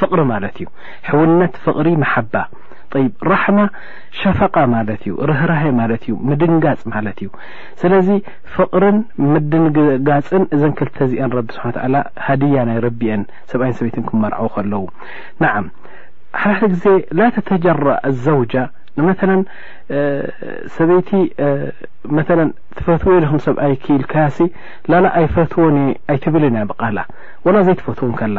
ፍቕሪ ማለት እዩ ሕውነት ፍቕሪ መሓባ ጠይብ ራሕማ ሸፈቃ ማለት እዩ ርህራሄ ማለት እዩ ምድንጋፅ ማለት እዩ ስለዚ ፍቕርን ምድንጋፅን እዘን ክልተ እዚአን ረቢ ስብሓን ተዓላ ሃድያ ናይ ረቢ እየን ሰብኣይን ሰበይትን ክመርዓው ከለዉ ናዓም ሓድሓደ ግዜ ላ ተተጀራእ ኣዘውጃ ንመተለ ሰበይቲ መተለ ትፈትዎ ኢኹም ሰብኣይ ክኢልካያሲ ላላ ኣይፈትዎን እየ ኣይትብልን እያ ብቃላ ወላ ዘይትፈትዎን ከላ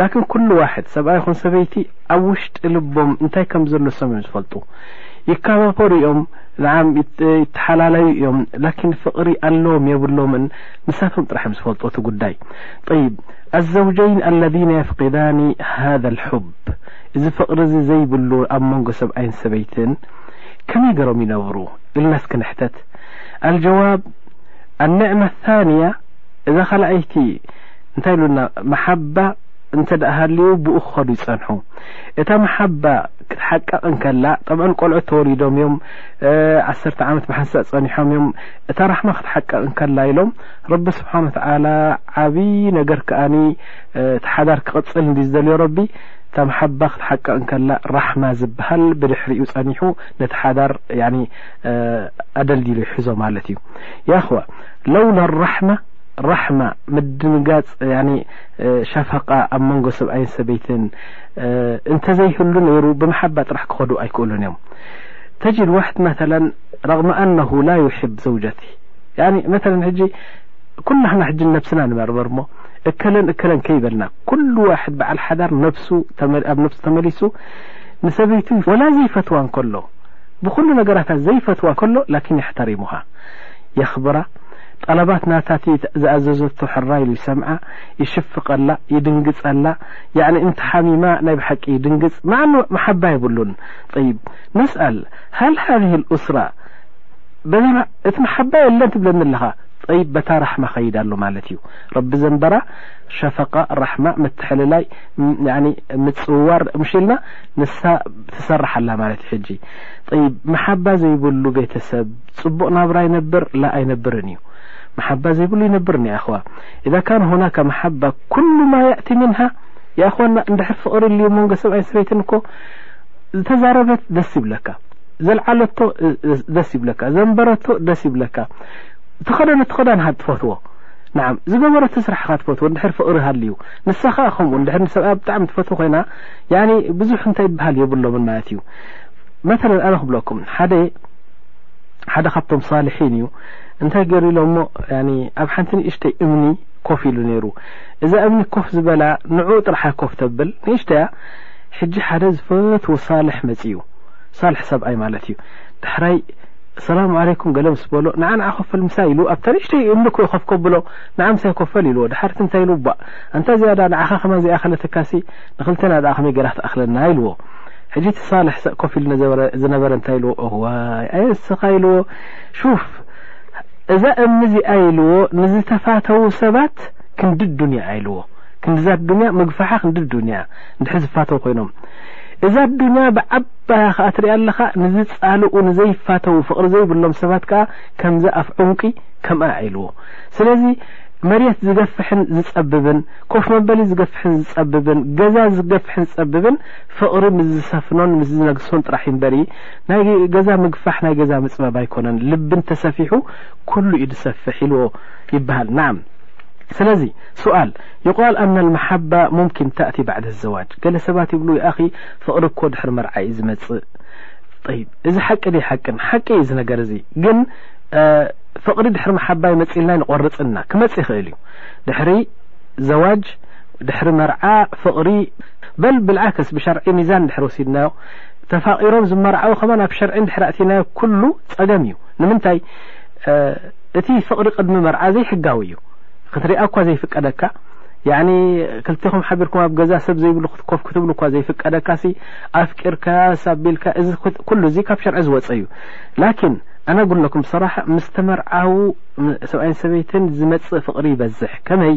ላኪን ኩሉ ዋሕድ ሰብኣይ ይኹን ሰበይቲ ኣብ ውሽጢ ልቦም እንታይ ከም ዘሎ እሶም እዮም ዝፈልጡ ይካባበሩ እዮም ንዓም ይተሓላለዩ እዮም ላኪን ፍቕሪ ኣለዎም የብሎምን ንሳቶም ጥራሕ እዮም ዝፈልጡ እቲ ጉዳይ ጠይብ ኣዘውጀይን ኣለዚነ የፍቂዳኒ ሃذ ልሑብ እዚ ፍቕሪ እዚ ዘይብሉ ኣብ መንጎ ሰብኣይን ሰበይትን ከመይ ገሮም ይነብሩ ኢልና እስኪ ንሕተት ኣልጀዋብ ኣንዕማ ታንያ እዛ ካልኣይቲ እንታይ ኢሉና መሓባ እንተ ሃልዩ ብኡ ክኸዱ ይጸንሑ እታ መሓባ ክትሓቀቕ እንከላ ጠብኣን ቆልዑት ተወሊዶም እዮም ዓሰርተ ዓመት ብሓንሳእ ጸኒሖም እዮም እታ ራሕማ ክትሓቀቕ እንከላ ኢሎም ረቢ ስብሓን ወተዓላ ዓብዪ ነገር ከኣኒ ተሓዳር ክቕጽል እንዲ ዝደልዮ ረቢ እታ መሓባ ክትሓቀቕ እንከላ ራሕማ ዝበሃል ብድሕሪኡ ጸኒሑ ነቲ ሓዳር ኣደልዲሉ ይሕዞ ማለት እዩ ያኹዋ ለውላ ራሕማ ራሕማ፣ ምድንጋጽ ያኒ ሻፈቃ ኣብ መንጎ ሰብኣይን ሰበይትን እንተዘይህሉ ነይሩ ብምሓባ ጥራሕ ክኸዱ ኣይክእሉን እዮም። ተጅድ ዋሕድ መተለን ረግመ ኣነሁ ላ ዩሕብ ዘውጀቲ ያኒ መተለን ሕጂ ኩላህና ሕጂ ነብስና ንመርምር እሞ እከለን እከለን ከይበልና ኩሉ ዋሕድ በዓል ሓዳር ነብሱ ኣብ ነብሱ ተመሊሱ ንሰበይቱ ወላ ዘይፈትዋ እንከሎ ብኩሉ ነገራታ ዘይፈትዋ ከሎ ላኪን የሕተሪሙሃ የኽብራ ጠለባት ናታ እቲ ዝኣዘዘቶ ሕራይ ኢሉ ይሰምዓ ይሽፍቀላ ይድንግጸላ ያዕኒ እንተ ሓሚማ ናይ ብሓቂ ይድንግጽ ማዓ እኖ መሓባ የብሉን ጠይብ ነስኣል ሃል ሃዚህ ልኡስራ በታ እቲ መሓባ የለን ትብለኒ ኣለኻ ጠይብ በታ ራሕማ ከይድ ኣሎ ማለት እዩ ረቢ ዘንበራ ሸፈቃ ራሕማ ምትሕልላይ ያዕኒ ምጽውዋር ምሽ ኢልና ንሳ ትሰራሕ ኣላ ማለት እዩ ሕጂ ጠይብ መሓባ ዘይብሉ ቤተሰብ ጽቡቅ ናብራ ይነብር ላ ኣይነብርን እዩ መሓባ ዘይብሉ ይነብር እንያ ኣኽዋ ኢዛ ካን ሁናካ መሓባ ኩሉ ማ ያእቲ ምንሃ ያኣኽዋና እንድሕር ፍቅሪ ልዩ መንጎ ሰብኣይን ሰበይትን እኮ ዝተዛረበት ደስ ይብለካ ዘልዓለቶ ደስ ይብለካ ዘንበረቶ ደስ ይብለካ ተኸደነቲ ኸዳን ሃ ትፈትዎ ንዓ ዝገበረቲ ስራሕኻ ትፈትዎ እንድሕር ፍቅሪ ሃልዩ ንሳ ኸዓ ከምኡ እንድሕር ንሰብኣ ብጣዕሚ ትፈትዎ ኮይና ያኒ ብዙሕ እንታይ ይበሃል የብሎምን ማለት እዩ መተለን ኣነ ክብለኩም ሓደ ሓደ ካብቶም ሳልሒን እዩ እንታይ ገሩ ኢሎ እሞ ኣብ ሓንቲ ንእሽተይ እምኒ ኮፍ ኢሉ ነይሩ እዛ እምኒ ኮፍ ዝበላ ንዑኡ ጥራሕ ኮፍ ተብል ንእሽተያ ሕጂ ሓደ ዝፈትዎ ሳልሕ መፅ እዩ ሳልሒ ሰብኣይ ማለት እዩ ዳሕራይ ሰላም ዓለይኩም ገለ ምስ በሎ ንዓ ንዓ ኮፈል ምሳይ ኢሉ ኣብታ ንእሽተይ እምኒ ኮ ኮፍ ከብሎ ንዓ ምሳይ ኮፈል ኢልዎ ድሓርቲ እንታይ ኢሉ ባ ኣንታ ዝያዳ ንዓኻ ከማን ዘይኣኸለተካሲ ንክልተና ድኣ ከመይ ገራ ክትኣኽለና ኢልዎ ሕጂ እቲ ሳልሕ ሰቅ ኮፍ ኢሉ ዝነበረ እንታይ ኢልዎ እዋይ ኣየ ንስኻ ኢልዎ ሹፍ እዛ እምኒ እዚኣ ኢልዎ ንዝተፋተዉ ሰባት ክንዲ ዱንያ ኢልዎ ክንዲዛ ዱንያ ምግፋሓ ክንዲ ዱንያ እንድሕር ዝፋተዉ ኮይኖም እዛ ዱንያ ብዓባያ ከዓ ትሪኣ ኣለኻ ንዝፃልኡ ንዘይፋተዉ ፍቕሪ ዘይብሎም ሰባት ከዓ ከምዚ ኣፍ ዑንቂ ከምኣ ኢልዎ ስለዚ መሬት ዝገፍሕን ዝፀብብን ኮፍ መበሊ ዝገፍሕን ዝፀብብን ገዛ ዝገፍሕን ዝፀብብን ፍቕሪ ምስ ዝሰፍኖን ምስ ዝነግሶን ጥራሕ እዩ እምበሪ ናይ ገዛ ምግፋሕ ናይ ገዛ ምፅባብ ኣይኮነን ልቢ እንተሰፊሑ ኩሉ እዩ ዝሰፍሕ ኢልዎ ይበሃል ናዓም ስለዚ ሱኣል ይቋል ኣነ ልመሓባ ሙምኪን ተእቲ ባዕደ ዘዋጅ ገለ ሰባት ይብሉ ይኣኺ ፍቕሪ እኮ ድሕሪ መርዓ እዩ ዝመፅእ ጠይብ እዚ ሓቂ ደይ ሓቅን ሓቂ እዩ እዚ ነገር እዚ ግን ፍቕሪ ድሕሪ መሓባ ይመፅልና ንቆርፅና ክመፅ ይኽእል እዩ ድሕሪ ዘዋጅ ድሕሪ መርዓ ፍቕሪ በል ብልዓክስ ብሸርዒ ሚዛን እንድሕር ወሲድናዮ ተፋቂሮም ዝመራዓው ከማን ኣብ ሸርዒ እንድሕር ኣእቲናዮ ኩሉ ጸገም እዩ ንምንታይ እቲ ፍቅሪ ቅድሚ መርዓ ዘይሕጋዊ እዩ ክትሪኣ እኳ ዘይፍቀደካ ያኒ ክልቴኹም ሓቢርኩም ኣብ ገዛ ሰብ ዘይብሉ ክትኮፍ ክትብሉ እኳ ዘይፍቀደካ ሲ ኣፍቂርካያስ ኣቢልካ እዚ ኩሉ እዚ ካብ ሸርዒ ዝወፀ እዩ ላኪን ኣነ ጉለኩም ብሰራሓ ምስ ተመርዓው ሰብኣይን ሰበይትን ዝመፅእ ፍቅሪ ይበዝሕ ከመይ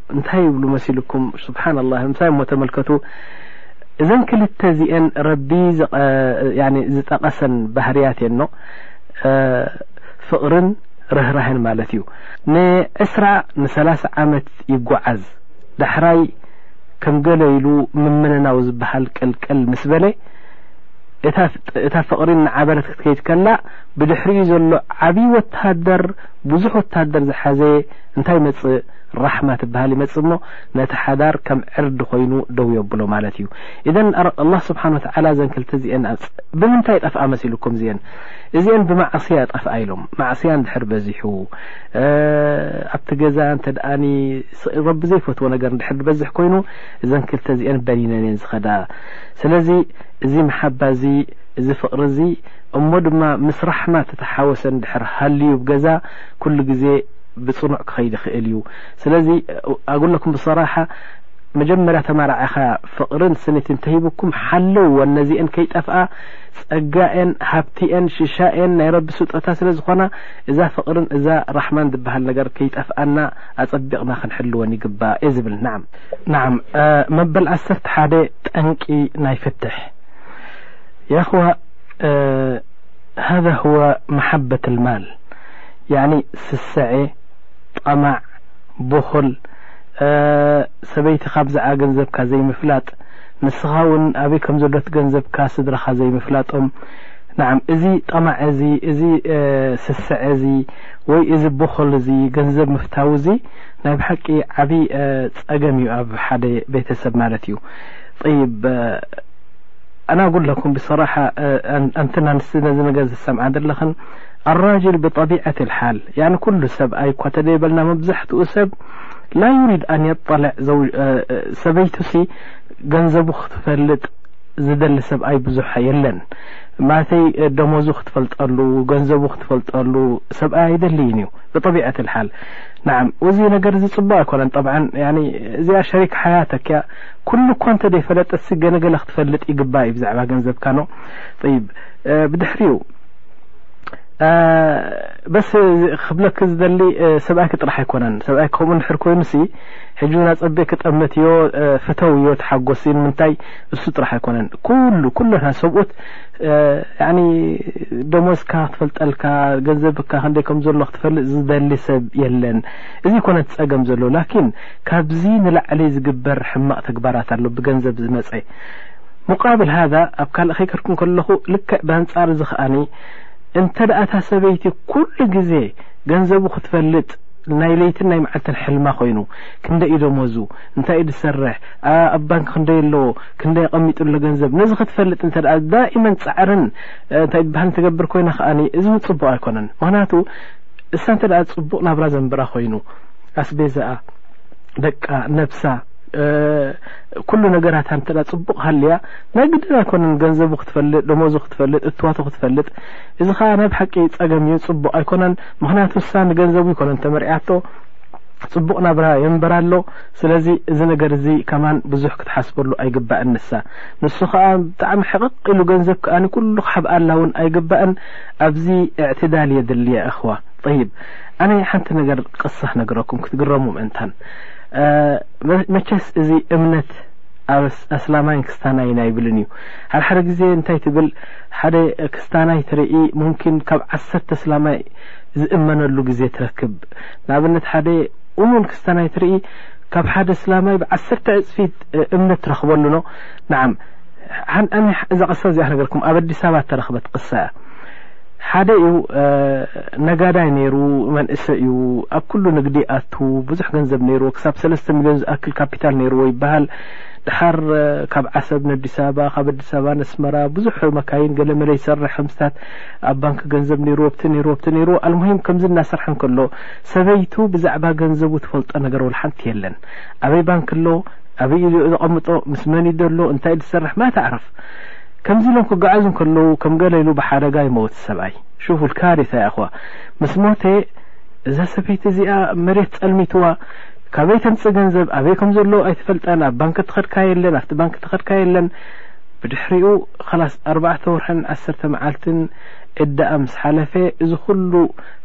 እንታይ ይብሉ መሲልኩም ስብሓና ላ ምንታይ እሞ ተመልከቱ እዘን ክልተ እዚኤን ረቢ ዝጠቐሰን ባህርያት እየኖ ፍቕርን ርህራህን ማለት እዩ ንዕስራ ንሰላሳ ዓመት ይጓዓዝ ዳሕራይ ከም ገለ ኢሉ ምምንናው ዝበሃል ቅልቅል ምስ በለ እታ ፍቕሪ ንዓበረት ክትከይድ ከላ ብድሕሪኡ ዘሎ ዓብዪ ወተሃደር ብዙሕ ወተሃደር ዝሓዘ እንታይ መፅእ ራሕማ ትብሃል ይመጽእ እሞ ነቲ ሓዳር ከም ዕርዲ ኮይኑ ደው የብሎ ማለት እዩ ኢዘን ኣላህ ስብሓን ወተዓላ እዘን ክልተ እዚኤን ብምንታይ ጠፍኣ መሲልኩም እዚኤን እዚኤን ብማዕስያ ጠፍኣ ኢሎም ማዕስያ እንድሕር በዚሑ ኣብቲ ገዛ እንተደኣኒ ረቢ ዘይፈትዎ ነገር እንድሕር ዝበዝሕ ኮይኑ እዘን ክልተ እዚኤን በኒነን እየን ዝኸዳ ስለዚ እዚ መሓባ እዚ እዚ ፍቕሪ እዚ እሞ ድማ ምስ ራሕማ ተተሓወሰ እንድሕር ሃልዩ ብ ገዛ ኩሉ ግዜ ብጽኑዕ ክኸይድ ይኽእል እዩ ስለዚ ኣጉል ለኩም ብሰራሓ መጀመርያ ተመራዕኻ ፍቕርን ስኒት እንተሂቡኩም ሓልውወን ነዚኤን ከይጠፍኣ ጸጋኤን ሃብቲኤን ሽሻኤን ናይ ረቢ ስጦታ ስለ ዝኾና እዛ ፍቕርን እዛ ራሕማን ዝበሃል ነገር ከይጠፍኣና ኣጸቢቕና ክንሕልወን ይግባእ እየ ዝብል ናዓም ናዓም መበል ዓሰርተ ሓደ ጠንቂ ናይ ፍትሕ የኽዋ ሃذ ሁወ መሓበት ልማል ያኒ ስሰዔ ጠማዕ ቡኹል ሰበይትኻ ብዛዕባ ገንዘብካ ዘይምፍላጥ ንስኻ ውን ኣበይ ከም ዘሎት ገንዘብካ ስድራኻ ዘይምፍላጦም ናዓም እዚ ጠማዕ እዚ እዚ ስሰዔ እዚ ወይ እዚ ቡኹል እዚ ገንዘብ ምፍታው እዚ ናይ ብሓቂ ዓቢ ጸገም እዩ ኣብ ሓደ ቤተሰብ ማለት እዩ ጠይብ ኣና ኣጉለኩም ብሰራሓ ኣንትና ንስቲ ነዚ ነገር ዝሰምዓ ዘለኽን ኣልራጅል ብጠቢዐት ልሓል ያኒ ኩሉ ሰብኣይ እኳ ተደይበልና መብዛሕትኡ ሰብ ላዩሪድ ኣን የጠልዕ ሰበይቱሲ ገንዘቡ ክትፈልጥ ዝደሊ ሰብኣይ ብዙሕ የለን ማለተይ ደሞዙ ክትፈልጠሉ ገንዘቡ ክትፈልጠሉ ሰብኣይ ኣይደልይን እዩ ብጠቢዐት ልሓል ናዓ እዚ ነገር እዚ ፅቡቅ ኣይኮነን ጠብዓን እዚኣ ሸሪክ ሓያተክ እያ ኩሉ እኳ እንተ ደይፈለጠትሲ ገለገለ ክትፈልጥ ይግባ እዩ ብዛዕባ ገንዘብካ ኖ ይብ ብድሕሪኡ በስ ክብለክ ዝደሊ ሰብኣይክ ጥራሕ ኣይኮነን ሰብኣይ ከምኡ ንድሕር ኮይኑ ሲ ሕጂ ውን ኣጸቤ ክጠመት እዮ ፍተው እዮ ተሓጎሲ ንምንታይ እሱ ጥራሕ ኣይኮነን ኩሉ ኩለና ሰብኡት ደሞዝካ ክትፈልጠልካ ገንዘብካ ክንደይ ከም ዘሎ ክትፈልጥ ዝደሊ ሰብ የለን እዚ ኮነት ጸገም ዘሎ ላኪን ካብዚ ንላዕሊ ዝግበር ሕማቕ ተግባራት ኣሎ ብገንዘብ ዝመጸ ሙቃብል ሃዛ ኣብ ካልእ ከይከድኩ እንከለኹ ልክዕ ብኣንጻር እዚ ከኣ እንተ እታ ሰበይቲ ኩሉ ግዜ ገንዘቡ ክትፈልጥ ናይ ለይትን ናይ መዓልትን ሕልማ ኮይኑ ክንደይ እዩ ደሞዙ እንታይ እዩ ዝሰርሕ ኣብ ባንክ ክንደይ ኣለዎ ክንደይ ኣቐሚጡ ኣሎ ገንዘብ ነዚ ክትፈልጥ እንተ ዳኢመን ፃዕርን እንታይ ዝበሃል ትገብር ኮይና ከዓ እዚ እውን ፅቡቕ ኣይኮነን ምክንያቱ እሳ እንተ ፅቡቕ ናብራ ዘንብራ ኮይኑ ኣስቤዛኣ ደቃ ነብሳ ኩሉ ነገራታ እንተ ጽቡቕ ሃልያ ናይ ግድን ኣይኮነን ገንዘቡ ክትፈልጥ ደሞዙ ክትፈልጥ እትዋቱ ክትፈልጥ እዚ ከኣ ናይ ብሓቂ ጸገም እዩ ጽቡቕ ኣይኮነን ምክንያቱ ንሳ ንገንዘቡ ይኮነን ተመርዕያቶ ጽቡቕ ናብራ የንበራ ኣሎ ስለዚ እዚ ነገር እዚ ከማን ብዙሕ ክትሓስበሉ ኣይግባእን ንሳ ንሱ ከዓ ብጣዕሚ ሕቕቕ ኢሉ ገንዘብ ከዓ ኩሉ ክሓብኣላ እውን ኣይግባእን ኣብዚ እዕትዳል የድልየ እኽዋ ጠይብ ኣነ ሓንቲ ነገር ቅሳ ክነግረኩም ክትግረሙ ምእንታን መቸስ እዚ እምነት ኣብ ኣስላማይ ክስታናይ ናይ ብልን እዩ ሓደሓደ ግዜ እንታይ ትብል ሓደ ክስታናይ ትርኢ ሙምኪን ካብ ዓሰርተ ኣስላማይ ዝእመነሉ ግዜ ትረክብ ንኣብነት ሓደ እሙን ክስታናይ ትርኢ ካብ ሓደ ኣስላማይ ብዓሰርተ ዕፅፊት እምነት ትረክበሉ ኖ ንዓም ኣነ እዛ ቅሳ እዚኣ ክነገርኩም ኣብ ኣዲስ ኣባ ተረክበት ቅሳ እያ ሓደ እዩ ነጋዳይ ነይሩ መንእሰይ እዩ ኣብ ኩሉ ንግዲ ይኣቱ ብዙሕ ገንዘብ ነይርዎ ክሳብ ሰለስተ ሚልዮን ዝኣክል ካፒታል ነይርዎ ይበሃል ድሓር ካብ ዓሰብ ንኣዲስ ኣበባ ካብ ኣዲስ ኣበባ ነስመራ ብዙሕ መካይን ገለ መለ ይሰርሕ ከምስታት ኣብ ባንኪ ገንዘብ ነይርዎ ብቲ ነይርዎ ብቲ ነይርዎ ኣልሙሂም ከምዚ እናሰርሐ እንከሎ ሰበይቱ ብዛዕባ ገንዘቡ ትፈልጦ ነገር ወላ ሓንቲ የለን ኣበይ ባንኪ ኣሎ ኣበይ እዩ ዘቐምጦ ምስ መን እዩ ዘሎ እንታይ እዩ ዝሰርሕ ማ ተዕረፍ ከምዚ ኢሎም ክጋዓዙ እንከለዉ ከም ገለ ኢሉ ብሓደጋ ይመውት ሰብኣይ። ሹፉ ልካሪታ ያ እኽዋ። ምስ ሞተ እዛ ሰበይቲ እዚኣ መሬት ጸልሚትዋ ካበይ ተምጽእ ገንዘብ ኣበይ ከም ዘሎ ኣይትፈልጠን ኣብ ባንኪ ትኸድካ የለን ኣብቲ ባንኪ ትኸድካ የለን ብድሕሪኡ ኸላስ ኣርባዕተ ወርሕን ዓሰርተ መዓልትን ዕዳኣ ምስ ሓለፈ እዚ ኩሉ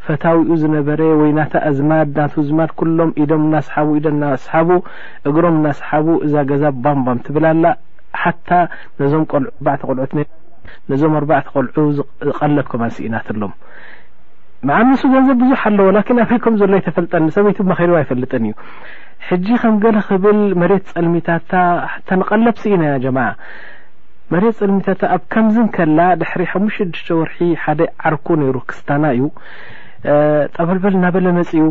ፈታዊኡ ዝነበረ ወይ ናታ ኣዝማድ ናቱ ዝማድ ኩሎም ኢዶም እናስሓቡ ኢደን እናስሓቡ እግሮም እናስሓቡ እዛ ገዛ ባምባም ትብል ኣላ ሓታ ነዞም ቆልዑ ኣርባዕተ ቆልዑት ነይሮም ነዞም ኣርባዕተ ቆልዑ ዝቐለብ ከማን ስኢናትሎም መዓር ንሱ ገንዘብ ብዙሕ ኣለዎ ላኪን ኣበይ ከም ዘሎ ኣይተፈልጠን ንሰበይቱ መኺርዎ ኣይፈልጥን እዩ ሕጂ ከም ገለ ክብል መሬት ጸልሚታታ ሓታ ንቐለብ ስኢናያ ጀማዓ መሬት ጸልሚታታ ኣብ ከምዝን ከላ ድሕሪ ሓሙሽተ ሽዱሽተ ወርሒ ሓደ ዓርኩ ነይሩ ክስታና እዩ ጠበልበል እናበለ መጺኡ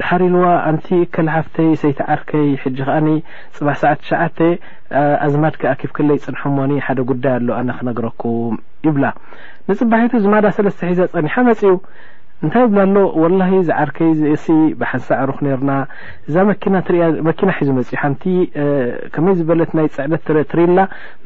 ድሓር ኢልዋ ኣንቲ እከለ ሓፍተይ ሰይቲ ዓርከይ ሕጂ ከዓኒ ጽባሕ ሰዓት ትሽዓተ ኣዝማድኪ ኣኪብክለይ ጽንሕ'ሞኒ ሓደ ጉዳይ ኣሎ ኣነ ክነግረኩም ይብላ። ንጽባሒቱ ዝማዳ ሰለስተ ሒዛ ጸኒሓ መጺኡ እንታይ ይብላ ኣሎ ወላሂ ዝዓርከይ'ሲ ብሓንሳዕ ሩኽ ኔርና እዛ መኪና ትርእያ መኪና ሒዙ መጺኡ ሓንቲ ከመይ ዝበለት ናይ ጽዕነት ትሪላ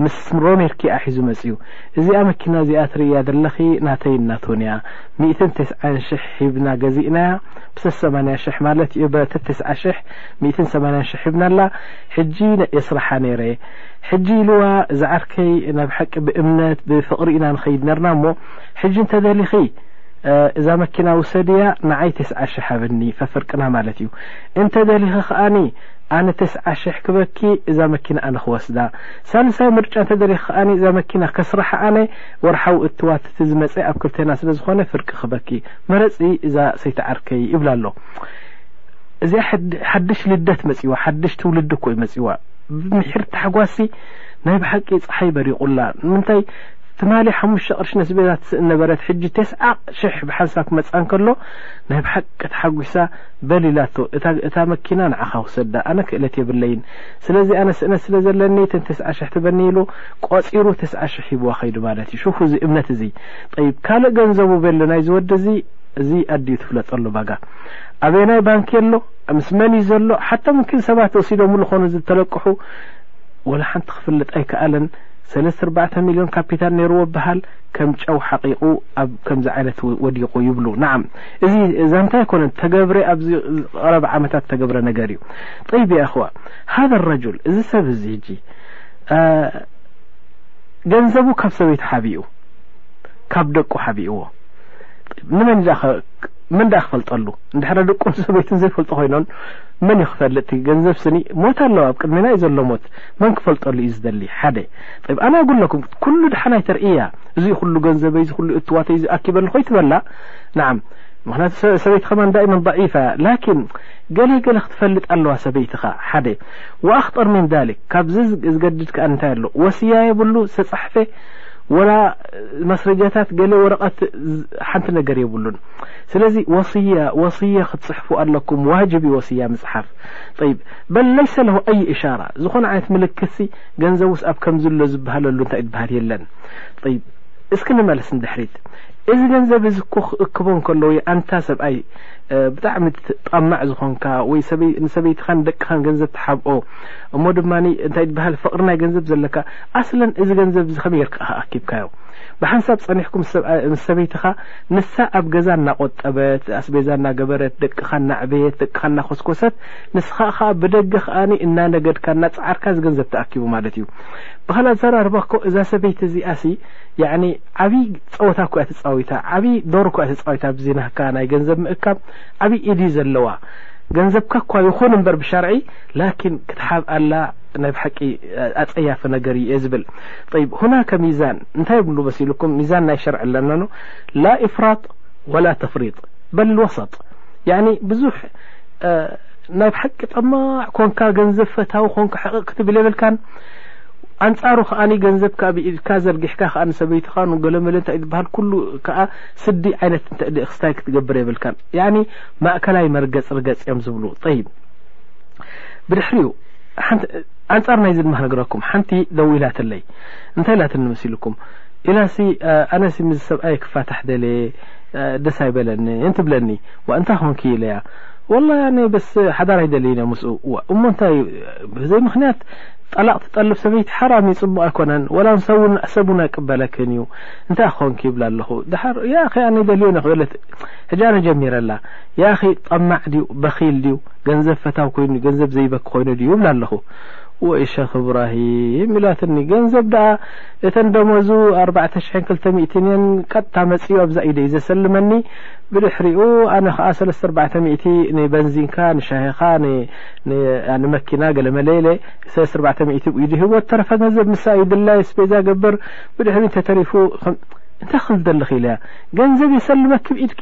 ምስ ሮኔርኪኣ ሒዙ መጺኡ እዚኣ መኪና እዚኣ ትርእያ ዘለኺ ናተይን ናቱን'ያ ሚእትን ተስዓን ሽሕ ሂብና ገዚእናያ ብሰሰማንያ ሽሕ ማለት'ዩ በተተስዓ ሽሕ ሚእትን ሰማንያን ሽሕ ሂብናላ ሕጂ የስርሓ ነይረ ሕጂ ኢልዋ እዛ ዓርከይ ናብ ሓቂ ብእምነት ብፍቅሪ ኢና ንኸይድ ነርና እሞ ሕጂ እንተ ደሊኺ እዛ መኪና ውሰድያ ንዓይ ተስዓ ሽሕ ሃብኒ ፈፍርቅና ማለት እዩ እንተ ደሊኺ ከኣ ኣነ ተስዓ ሽሕ ክበኪ እዛ መኪና ኣነ ክወስዳ ሳልሳይ ምርጫ እንተ ደሊኺ ከኣ እዛ መኪና ከስርሓ ኣነ ወርሓዊ እትዋት እቲ ዝመጸ ኣብ ክልቴና ስለ ዝኾነ ፍርቂ ክበኪ መረጺ እዛ ሰይቲ ዓርከይ ይብላ ኣሎ እዚኣ ሓድሽ ልደት መጺዋ ሓድሽ ትውልዲ እኮ እዩ መጺዋ ብምሒር ታሕጓሲ ናይ ብሓቂ ፀሓይ በሪቑላ ንምንታይ ትማሊ ሓሙሽተ ቅርሺ ነቲ ቤዛ ትስእን ነበረት ሕጂ ቴስዓ ሽሕ ብሓንሳብ ክመጻ እንከሎ ናይ ብሓቂ ተሓጒሳ በል ኢላቶ እታ መኪና ንዓኻ ውሰዳ ኣነ ክእለት የብለይን ስለዚ ኣነ ስእነት ስለ ዘለኒ ተን ቴስዓ ሽሕ ትበኒ ኢሉ ቆጺሩ ቴስዓ ሽሕ ሂብዋ ከይዱ ማለት እዩ ሽፉ እዚ እምነት እዚ ጠይብ ካልእ ገንዘቡ በለ ናይዚ ወዲ እዚ እዚ ኣድዩ ትፍለጠሉ ባጋ ኣበየናይ ባንኪ ኣሎ ምስ መን እዩ ዘሎ ሓቶ ምኪን ሰባት ወሲዶምሉ ኮኑ ዝተለቅሑ ወላ ሓንቲ ክፍልጥ ኣይከኣለን ሰለስተ ኣርባዕተ ሚልዮን ካፒታል ነይርዎ በሃል ከም ጨው ሓቂቁ ኣብ ከምዚ ዓይነት ወዲቁ ይብሉ ናዓም እዚ ዛንታ ኣይኮነን ተገብረ ኣብዚ ቀረብ ዓመታት ተገብረ ነገር እዩ ጠይብ ያእኽዋ ሃذ ረጁል እዚ ሰብ እዚ ህጂ ገንዘቡ ካብ ሰበይቲ ሓቢኡ ካብ ደቁ ሓቢእዎ ንመን ዛ መን ደኣ ክፈልጠሉ እንድሕረ ደቁን ሰበይትን ዘይፈልጡ ኮይኖን መን እዩ ክፈልጥ እቲ ገንዘብ ስኒ ሞት ኣለዋ ኣብ ቅድሜና እዩ ዘሎ ሞት መን ክፈልጠሉ እዩ ዝደሊ ሓደ ጠብ ኣነ ኣጉለኩም ኩሉ ድሓን ኣይተርእያ እዚ ኩሉ ገንዘበይ እዚ ኩሉ እትዋተይ እዚ ኣኪበሉ ኮይትበላ ንዓም ምክንያቱ ሰበይቲ ከማን ዳእመን ضዒፋ እያ ላኪን ገለ ገለ ክትፈልጥ ኣለዋ ሰበይትኻ ሓደ ወኣክጠር ምን ዳሊክ ካብዚ ዝገድድ ከኣ እንታይ ኣሎ ወስያ የብሉ ዝተጻሕፈ ወላ ማስረጃታት ገለ ወረቐት ሓንቲ ነገር የብሉን ስለዚ ወስያ ወስያ ክትፅሕፉ ኣለኩም ዋጅብ ወስያ ምፅሓፍ ይ በል ለይሰ ለሁ ኣይ እሻራ ዝኾነ ዓይነት ምልክትሲ ገንዘቡስ ኣብ ከምዝሎ ዝበሃለሉ እንታይ ዝበሃል የለን ይ እስኪ ንመለስ ንድሕሪት እዚ ገንዘብ እዚ እኮ ክእክቦ ከሎ ወይ ኣንታ ሰብኣይ ብጣዕሚ ጠማዕ ዝኾንካ ወይ ንሰበይትኻን ደቅኻን ገንዘብ ትሓብኦ እሞ ድማ እንታይ ዝበሃል ፍቕሪ ናይ ገንዘብ ዘለካ ኣስለን እዚ ገንዘብ እዚ ከመይ ጌርካ ኢኻ ኣኪብካዮ? ብሓንሳብ ጸኒሕኩ ምስ ሰብኣይ ምስ ሰበይትኻ ንሳ ኣብ ገዛ እናቆጠበት ኣስቤዛ እናገበረት ደቅኻ እናዕበየት ደቅኻ እናኾስኮሰት ንስኻ ኸኣ ብደገ ኸኣ እናነገድካ እናጸዓርካ እዚ ገንዘብ ተኣኪቡ ማለት እዩ ብኻል ኣዘራርባ እኮ እዛ ሰበይቲ እዚኣሲ ያኒ ዓብይ ጸወታ እኮ እያ ተጻዊታ ዓብይ ዶር እኮ እያ ተጻዊታ ኣብዚ ናህካ ናይ ገንዘብ ምእካብ ዓብይ ኢድ እዩ ዘለዋ ገንዘብካ እኳ ይኹን እምበር ብሻርዒ ላኪን ክትሓብ ኣላ ናይ ብሓቂ ኣጸያፊ ነገር እዩ እየ ዝብል طይብ ሁናከ ሚዛን እንታይ ብሉ መሲልኩም ሚዛን ናይ ሸርዕ ኣለናኖ ላ ኢፍራጥ ወላ ተፍሪጥ በል ወሰጥ ያኒ ብዙሕ ናይ ብሓቂ ጠማዕ ኮንካ ገንዘብ ፈታዊ ኮንካ ሕቕቕ ክትብል የብልካን ኣንጻሩ ከዓ ገንዘብካ ብኢድካ ዘርጊሕካ ከዓ ንሰበይትኻ ንገለመለ እንታይ ዝበሃል ኩሉ ከዓ ስዲ ዓይነት ክስታይ ክትገብር የብልካን ያኒ ማእከላይ መርገጽ ርገጽ እዮም ዝብሉ ጠይብ ብድሕሪኡ ኣንጻር ናይዚ ድማ ክነግረኩም ሓንቲ ደዊላትለይ እንታይ ኢላትኒ መሲልኩም ኢላሲ ኣነሲ ምስ ሰብኣየ ክፋታሕ ደለየ ደስ ኣይበለኒ እንትብለኒ ዋ እንታይ ኮንኪ ኢለያ ወላ ኣነ በስ ሓዳር ኣይደልይን እያ ምስኡ ዋ እሞ እንታይ ብዘይ ምክንያት ጠላቕ ትጠልብ ሰበይቲ ሓራም እዩ ፅቡቕ ኣይኮነን ወላ ሰብን ሰብን ኣይቅበለክን እዩ እንታይ ኮንኪ ይብላ ኣለኹ ድሓር ያ ኣነ ደልዮ ነ ክበለት ሕጂ ኣነ ጀሚረላ ያ ጠማዕ ድዩ በኺል ድዩ ገንዘብ ፈታው ኮይኑ ገንዘብ ዘይበኪ ኮይኑ ድዩ ይብላ ኣለኹ። ወይ ሸኽ እብራሂም ኢላትኒ ገንዘብ ደኣ እተን ደሞዙ ኣርባዕተ ሽሕን ክልተ ሚእትን እየን ቀጥታ መጺኡ ኣብዛ ኢደይ ዘሰልመኒ ብድሕሪኡ ኣነ ከኣ ሰለስተ ኣርባዕተ ሚእቲ ንበንዚንካ ንሻሂኻ ንመኪና ገለመለ ኢለ ሰለስተ ኣርባዕተ ሚእቲ ብኢዱ ይህቦ ተረፈ ገንዘብ ምሳ ይድላይ ስቤዛ ገብር ብድሕሪ ተተሪፉ እንታይ ክብል ዘለኺ ኢለያ ገንዘብ የሰልመኪ ብኢድኪ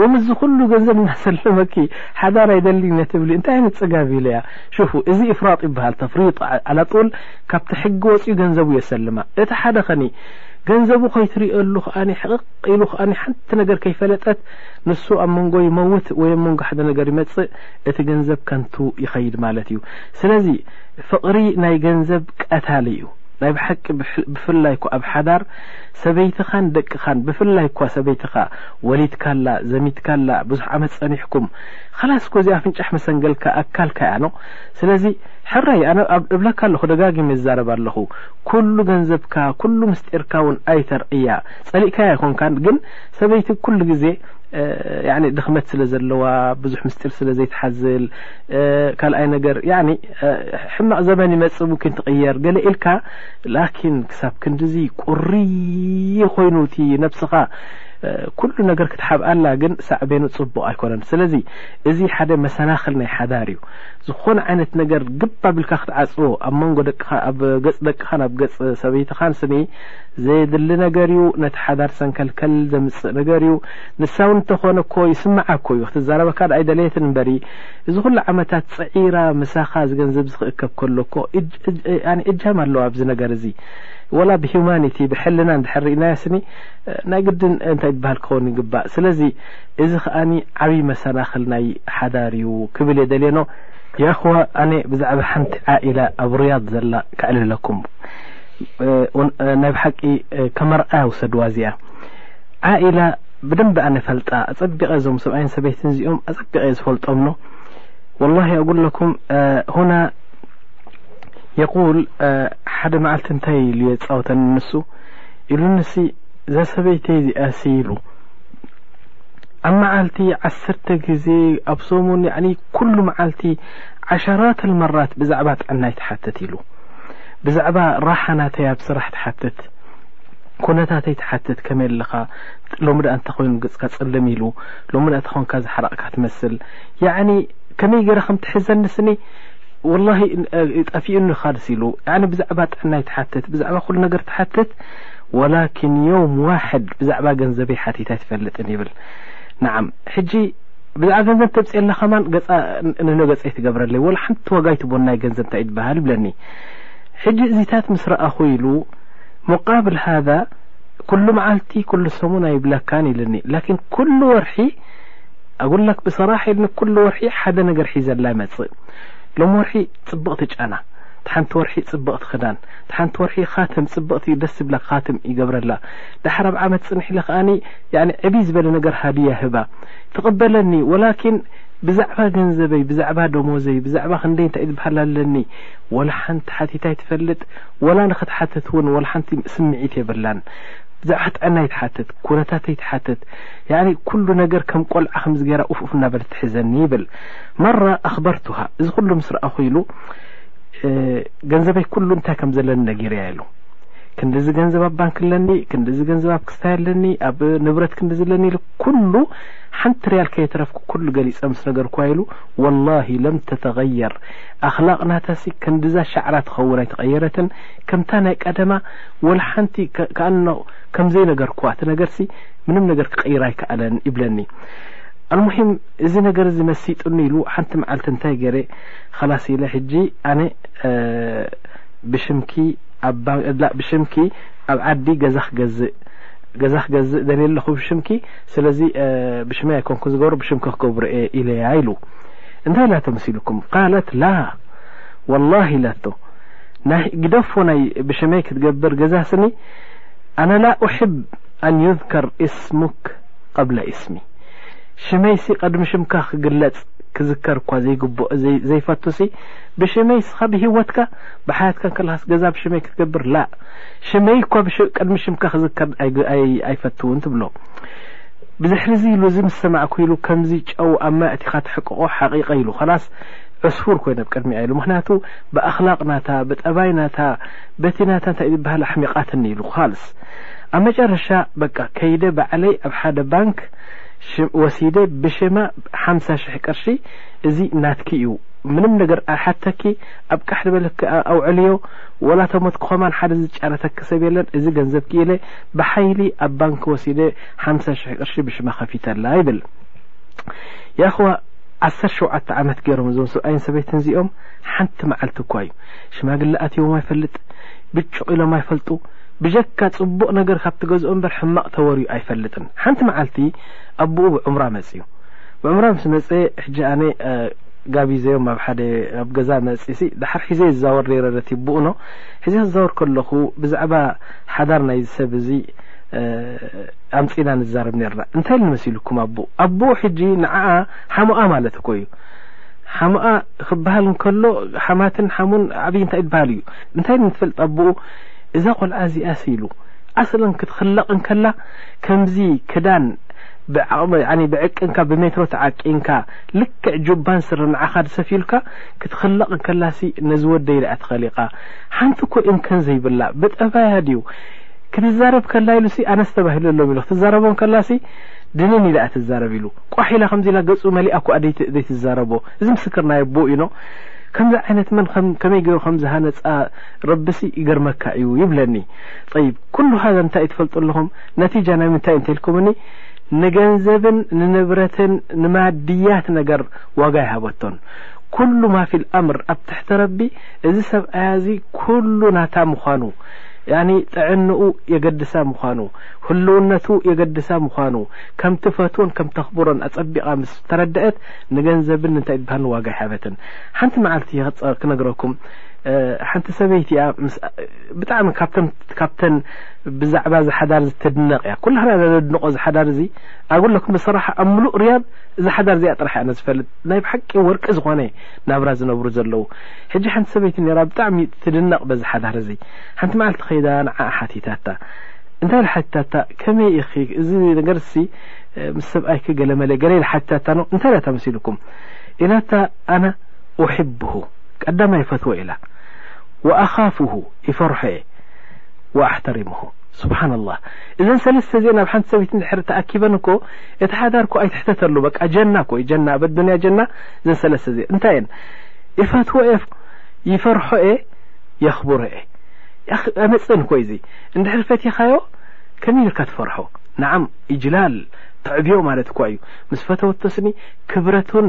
ወምዚ ኩሉ ገንዘብ እናሰለመኪ ሓዳር ኣይደልይን እየ ትብሊ እንታይ ዓይነት ጽጋብ እዩ ለያ ሽፉ እዚ ኢፍራጥ ይበሃል ተፍሪጥ ዓላ ጡል ካብቲ ሕጊ ወጽዩ ገንዘቡ የሰልማ እቲ ሓደ ኸኒ ገንዘቡ ከይትሪኦሉ ከኣኒ ሕቕቕ ኢሉ ከኣኒ ሓንቲ ነገር ከይፈለጠት ንሱ ኣብ መንጎ ይመውት ወይ ኣብ መንጎ ሓደ ነገር ይመጽእ እቲ ገንዘብ ከንቱ ይኸይድ ማለት እዩ ስለዚ ፍቕሪ ናይ ገንዘብ ቀታሊ እዩ ናይ ብሓቂ ብፍላይ እኮ ኣብ ሓዳር ሰበይትኻን ደቅኻን ብፍላይ እኳ ሰበይትኻ ወሊድካ ኣላ ዘሚትካ ኣላ ብዙሕ ዓመት ጸኒሕኩም ኻላስ እኮ እዚኣ ፍንጫሕ መሰንገልካ ኣካልካ እያ ን ስለዚ ሕራይ ኣነ እብለካ ኣለኹ ደጋጊመ ይዛረብ ኣለኹ ኩሉ ገንዘብካ ኩሉ ምስጢርካ እውን ኣይተርእያ ጸሊእካያ ኣይኮንካን ግን ሰበይቲ ኩሉ ግዜ ድኽመት ስለ ዘለዋ ብዙሕ ምስጢር ስለ ዘይትሓዝል ካልኣይ ነገር ሕማቕ ዘበን ይመጽእ ሙኪን ትቕየር ገለ ኢልካ ላኪን ክሳብ ክንድዚ ቁርይ ኮይኑ እቲ ነብስኻ ኩሉ ነገር ክትሓብኣላ ግን ሳዕቤኑ ጽቡቕ ኣይኮነን ስለዚ እዚ ሓደ መሰናኽል ናይ ሓዳር እዩ ዝኾነ ዓይነት ነገር ግብ ኣቢልካ ክትዓጽዎ ኣብ መንጎ ደቅኻ ኣብ ገጽ ደቅኻን ኣብ ገጽ ሰበይትኻን ስኒ ዘየድሊ ነገር እዩ ነቲ ሓዳር ሰንከልከል ዘምጽእ ነገር እዩ ንሳ እውን እንተኾነ እኮ ይስምዓ እኮ እዩ ክትዛረበካ ድኣ ኣይደለየትን እምበሪ እዚ ኩሉ ዓመታት ጽዒራ ምሳኻ ዝገንዘብ ዝክእከብ ከሎ እኮ እጃም ኣለዋ ኣብዚ ነገር እዚ ወላ ብሂማኒቲ ብሕልና እንድሕር ርኢናያ ስኒ ናይ ግድን እንታይ ዝበሃል ክኸውን ይግባእ ስለዚ እዚ ከኣ ዓብዪ መሰናኽል ናይ ሓዳር እዩ ክብል እየ ደልየኖ ያኹዋ ኣነ ብዛዕባ ሓንቲ ዓኢላ ኣብ ርያድ ዘላ ከዕልለኩም ናይ ብሓቂ ከም ኣርኣያ ውሰድዋ እዚኣ ዓኢላ ብደንቢ ኣነ ፈልጣ ኣጸቢቐ እዞም ሰብኣይን ሰበይትን እዚኦም ኣጸቢቐ ዝፈልጦም ኖ ወላሂ ኣጉለኩም ሁና የቁል ሓደ መዓልቲ እንታይ ኢሉ የፃውተኒ ንሱ ኢሉኒ ሲ እዛ ሰበይተይ እዚኣ ሲ ኢሉ ኣብ መዓልቲ ዓሰርተ ግዜ ኣብ ሰሙን ኩሉ መዓልቲ ዓሸራት መራት ብዛዕባ ጥዕናይ ትሓትት ኢሉ ብዛዕባ ራሓ ናተይ ኣብ ስራሕ ትሓትት ኩነታተይ ትሓትት ከመይ ኣለኻ ሎሚ ዳኣ እንተ ኮይኑ ገፅካ ፅልም ኢሉ ሎሚ ዳኣ እንተ ኮንካ ዝሓረቕካ ትመስል ያዕኒ ከመይ ገይረ ከም ትሕዘኒ ስኒ ወላሂ ጠፊኡኒ ካልስ ኢሉ ያኒ ብዛዕባ ጥዕናይ ትሓትት ብዛዕባ ኩሉ ነገር ትሓትት ወላኪን የውም ዋሕድ ብዛዕባ ገንዘበይ ሓቲት ኣይትፈልጥን ይብል ንዓም ሕጂ ብዛዕባ ገንዘብ ተምፅኤላ ከማን ገፃ ንነገፀይ ትገብረለይ ወላ ሓንቲ ዋጋ ይትቦን ናይ ገንዘብ እንታይ እዩ ትበሃል ይብለኒ ሕጂ እዚታት ምስ ረኣኹ ኢሉ ሙቃብል ሃذا ኩሉ መዓልቲ ኩሉ ሰሙን ኣይብለካን ኢልኒ ላኪን ኩሉ ወርሒ ኣጉልክ ብሰራሐ ኢልኒ ኩሉ ወርሒ ሓደ ነገር ሒዘላ ይመጽእ ሎሚ ወርሒ ጽብቅቲ ጫና ትሓንቲ ወርሒ ጽብቅቲ ክዳን ትሓንቲ ወርሒ ካትም ጽብቅቲ ደስ ዝብላ ካትም ይገብረላ ድሓር ኣብ ዓመት ጽንሕ ኢለ ከኣ ያኒ ዕብይ ዝበለ ነገር ሃድያ ይህባ ትቅበለኒ ወላኪን ብዛዕባ ገንዘበይ ብዛዕባ ደሞዘይ ብዛዕባ ክንደይ እንታይ ዝበሃል ኣለኒ ወላ ሓንቲ ሓቲታ ኣይትፈልጥ ወላ ንክትሓትት እውን ወላ ሓንቲ ስምዒት የብላን ብዛዕባ ጥዕናይ ትሓትት ኩነታተይ ትሓትት ያኒ ኩሉ ነገር ከም ቆልዓ ከምዚ ገይራ ኡፍ ኡፍ እናበለት ትሕዘኒ ይብል መራ ኣኽበርቱሃ እዚ ኩሉ ምስ ረኣኹ ኢሉ ገንዘበይ ኩሉ እንታይ ከም ዘለኒ ነጊርያ ኢሉ ክንዲዚ ገንዘብ ኣብ ባንክ ኣለኒ ክንዲዚ ገንዘብ ኣብ ክስታይ ኣለኒ ኣብ ንብረት ክንዲዚ ኣለኒ ኢሉ ኩሉ ሓንቲ ርያል ከየተረፍኩ ኩሉ ገሊፀ ምስ ነገርኳ ኢሉ ወላሂ ለም ተተገየር ኣክላቅ ናታሲ ክንዲዛ ሻዕራ ትኸውን ኣይተቀየረትን ከምታ ናይ ቀደማ ወላ ሓንቲ ከኣ ከምዘይ ነገርኳ እቲ ነገርሲ ምንም ነገር ክቀይር ኣይከኣለን ይብለኒ ኣልሙሂም እዚ ነገር እዚ መሲጡኒ ኢሉ ሓንቲ መዓልቲ እንታይ ገረ ከላስ ኢለ ሕጂ ኣነ ብሽምኪ ብሽምኪ ኣብ ዓዲ ገዛ ክገዝእ ገዛ ክገዝእ ደልየ ኣለኹ ብሽምኪ ስለዚ ብሽመይ ኣይኮንኩ ዝገብሮ ብሽምኪ ክገብሮ እየ ኢለያ ኢሉ እንታይ ኢላ ተመሲልኩም ቃለት ላ ወላሂ ኢላቶ ናይ ግደፎ ናይ ብሽመይ ክትገብር ገዛ ስኒ ኣነ ላ ኡሕብ ኣን ዩዝከር ኢስሙክ ቀብለ ኢስሚ፣ ሽመይሲ ቀድሚ ሽምካ ክግለጽ ክዝከር እኳ ዘይግብኦ ዘይፈቱሲ ብሽመይ እስኻ ብሂወትካ ብሓያትካ ከለኻስ ገዛ ብሽመይ ክትገብር ላእ ሽመይ እኳ ቀድሚ ሽምካ ክዝከር ኣይፈትውን ትብሎ ብዝሕሪዚ ኢሉ እዚ ምስ ሰማዕኩ ኢሉ ከምዚ ጨው ኣብ ማይ ኣእቲኻ ትሕቅቆ ሓቂቀ ኢሉ ከላስ ዕስፉር ኮይነ ኣብ ቅድሚኣ ኢሉ ምክንያቱ ብኣክላቅ ናታ ብጠባይ ናታ በቲ ናታ እንታይ ዝበሃል ኣሕሚቃትኒ ኢሉ ካልስ ኣብ መጨረሻ በቃ ከይደ ባዕለይ ኣብ ሓደ ባንክ ወሲደ ብሽማ ሓምሳ ሽሕ ቅርሺ እዚ ናትኪ እዩ ምንም ነገር ኣይሓተኪ ኣብ ቃሕዲ በልኪ ኣውዕልዮ ወላ ተሞትኪ ከማን ሓደ ዝጫረተኪ ሰብ የለን እዚ ገንዘብኪ ኢለ ብሓይሊ ኣብ ባንክ ወሲደ ሓምሳ ሽሕ ቅርሺ ብሽማ ከፊተላ ይብል ያኹዋ ዓሰርተ ሸውዓተ ዓመት ገይሮም እዞም ሰብኣይን ሰበይትን እዚኦም ሓንቲ መዓልቲ እኳ እዩ ሽማግለ ኣትዮም ኣይፈልጥ ብጩቕ ኢሎም ኣይፈልጡ ብጀካ ጽቡቕ ነገር ካብ ትገዝኦ እምበር ሕማቕ ተወርዩ ኣይፈልጥን። ሓንቲ መዓልቲ ኣቡኡ ብዑምራ መጽዩ። ብዑምራ ምስ መጸ ሕጂ ኣነ ጋቢዘዮም ኣብ ሓደ ኣብ ገዛ መጺሲ ድሓር ሒዘ ይዛወር ነይረ ነቲ ኣቡኡኖ ሒዘ ክዛወር ከለኹ ብዛዕባ ሓዳር ናይዚ ሰብ እዚ ኣምጺና ንዛረብ ነርና። እንታይ ኢሉ መሲሉኩም ኣቡኡ? ኣቡኡ ሕጂ ንዓኣ ሓሙኣ ማለት እኮ እዩ። ሓሙኣ ክበሃል እንከሎ ሓማትን ሓሙን ዓብይ እንታይ ድበሃል እዩ። እንታይ ኢሉ ትፈልጥ ኣቡኡ እዛ ቆልዓ እዚኣሲ ኢሉ ኣስለን ክትኽለቕ እንከላ ከምዚ ክዳን ብዓቕሚ ብዕቅንካ ብሜትሮ ተዓቂንካ ልክዕ ጁባን ስረን ንዓኻ ድሰፍዩልካ ክትኽለቕ እንከላሲ ነዚ ወደይ ድኣ ተኸሊቓ ሓንቲ እኮ እንከን ዘይብላ ብጠባያ ድዩ ክትዛረብ ከላ ኢሉሲ ኣነስ ተባሂሉ ሎም ኢሉ ክትዛረቦ እንከላሲ ድንን ኢላ ትዛረብ ኢሉ ቋሕ ኢላ ከምዚ ኢላ ገጹ መሊኣ እኮ ዘይትዛረቦ እዚ ምስክርናዮ ኣቦኡ ኢኖ ከምዚ ዓይነት መን ከመይ ገይሩ ከም ዝሃነጻ ረቢሲ ይገርመካ እዩ ይብለኒ ጠይብ ኩሉ ሃዛ እንታይ እዩ ትፈልጡ ኣለኹም ነቲጃ ናይ ምንታይ እንተ ኢልኩምኒ ንገንዘብን ንንብረትን ንማድያት ነገር ዋጋ ይሃበቶን ኩሉ ማፊ ልኣምር ኣብ ትሕቲ ረቢ እዚ ሰብኣያ እዚ ኩሉ ናታ ምዃኑ ያኒ ጥዕንኡ የገድሳ ምዃኑ ህልውነቱ የገድሳ ምዃኑ ከም ትፈትዎን ከም ተኽብሮን ኣጸቢቓ ምስ ተረድአት ንገንዘብን እንታይ ዝበሃልን ዋጋ ይሃበትን ሓንቲ መዓልቲ ክነግረኩም ሓንቲ ሰበይቲ እያ ብጣዕሚ ካብተን ብዛዕባ እዚ ሓዳር እዚ ተድነቕ እያ ኩላህና ነድንቆ እዚ ሓዳር እዚ ኣጉለኩም ብሰራሓ ኣብ ምሉእ ርያድ እዚ ሓዳር እዚኣ ጥራሕ እያ ዝፈልጥ ናይ ብሓቂ ወርቂ ዝኾነ ናብራ ዝነብሩ ዘለዉ ሕጂ ሓንቲ ሰበይቲ ነራ ብጣዕሚ ትድነቕ በዚ ሓዳር እዚ ሓንቲ መዓልቲ ከይዳ ንዓ ሓቲታታ እንታይ ሓቲታታ ከመይ ኢኺ እዚ ነገር ሲ ምስ ሰብኣይ ክገለመለ ገለ ሓቲታታ ነው እንታይ ኢላታ መሲልኩም ኢላታ ኣና ኡሕብሁ ቀዳማይ ይፈትዎ እየ ኢላ ወኣኻፍሁ ይፈርሖ እየ ወኣሕተሪምሁ ስብሓን ኣላህ እዘን ሰለስተ እዚኤን ኣብ ሓንቲ ሰበይቲ እንድሕር ተኣኪበን እኮ እቲ ሓዳር እኮ ኣይትሕተተሉ በቃ ጀና እኮ እዩ ጀና ኣብ ኣዱንያ ጀና እዘን ሰለስተ እዚኤን እንታይ እየን ይፈትዎ እየ ይፈርሖ እየ የኽብሮ እየ ኣመፅን እኮ እዚ እንድሕር ፈቲኻዮ ከመይ ኢልካ ትፈርሖ ንዓም ኢጅላል ተዕብዮ ማለት እኳ እዩ ምስ ፈተወቶስኒ ክብረቱን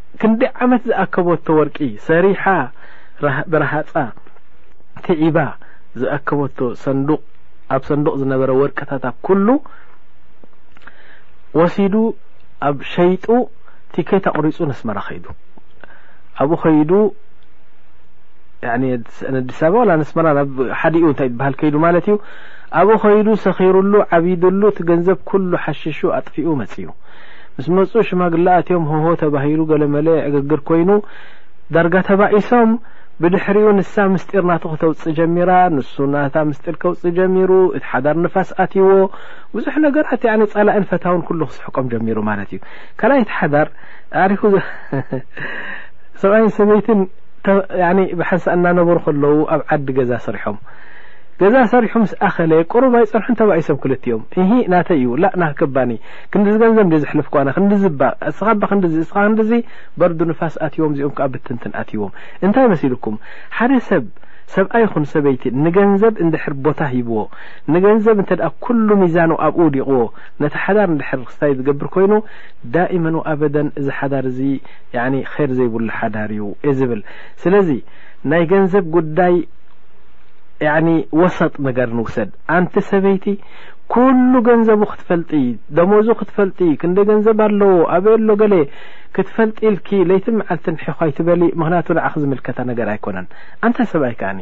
ክንደይ ዓመት ዝኣከበቶ ወርቂ ሰሪሓ ብረሃጻ ክዒባ ዝኣከበቶ ሰንዱቕ ኣብ ሰንዱቕ ዝነበረ ወርቅታታ ኩሉ ወሲዱ ኣብ ሸይጡ ቲኬት ኣቑሪጹ ነስመራ ከይዱ ኣብኡ ከይዱ ኣዲስ ኣበባ ዋላ ነስመራ ናብ ሓዲኡ እንታይ ትበሃል ከይዱ ማለት እዩ ኣብኡ ከይዱ ሰኺሩሉ ዓቢድሉ እቲ ገንዘብ ኩሉ ሓሽሹ ኣጥፊኡ መጽዩ ምስ መጹ ሽማግለ ኣትዮም ሆሆ ተባሂሉ ገለመለ ዕግርግር ኮይኑ ዳርጋ ተባኢሶም ብድሕሪኡ ንሳ ምስጢር ናቱ ክተውጽእ ጀሚራ ንሱ ናታ ምስጢር ከውጽእ ጀሚሩ እቲ ሓዳር ንፋስ ኣትይዎ ብዙሕ ነገራት ያኒ ጸላእን ፈታውን ኩሉ ክስሕቆም ጀሚሩ ማለት እዩ ካልኣይ እቲ ሓዳር ኣዕሪፉ ሰብኣይን ሰበይትን ያኒ ብሓንሳእ እናነበሩ ከለዉ ኣብ ዓዲ ገዛ ሰሪሖም ገዛ ሰሪሑ ምስ ኣኸለ ቁሩብ ኣይጸንሑን ተባኢሶም ክልቲኦም እሂ ናተይ እዩ ላ ናህከባኒ ክንድዚ ገንዘብ እንድየ ዘሕልፍ ኳነ ክንድዚ እባ እስኻ እባ ክንድዚ እስኻ ክንድዚ በርዱ ንፋስ ኣትዎም እዚኦም ከዓ ብትንትን ኣትዎም እንታይ መሲልኩም ሓደ ሰብ ሰብኣይ ይኹን ሰበይቲ ንገንዘብ እንድሕር ቦታ ሂብዎ ንገንዘብ እንተ ኩሉ ሚዛኑ ኣብኡ ውዲቕዎ ነቲ ሓዳር እንድሕር ክስታይ ዝገብር ኮይኑ ዳኢመን ወኣበደን እዚ ሓዳር እዚ ኸር ዘይብሉ ሓዳር እዩ እየ ዝብል ስለዚ ናይ ገንዘብ ጉዳይ ወሰጥ ነገር ንውሰድ ኣንቲ ሰበይቲ ኩሉ ገንዘቡ ክትፈልጢ ደሞዙ ክትፈልጢ ክንደይ ገንዘብ ኣለዎ ኣበይ ኣሎ ገለ ክትፈልጢ ኢልኪ ለይትን መዓልትን ሒኾ ኣይትበሊ ምክንያቱ ንዓኺ ዝምልከታ ነገር ኣይኮነን ኣንታ ሰብኣይ ከኣኒ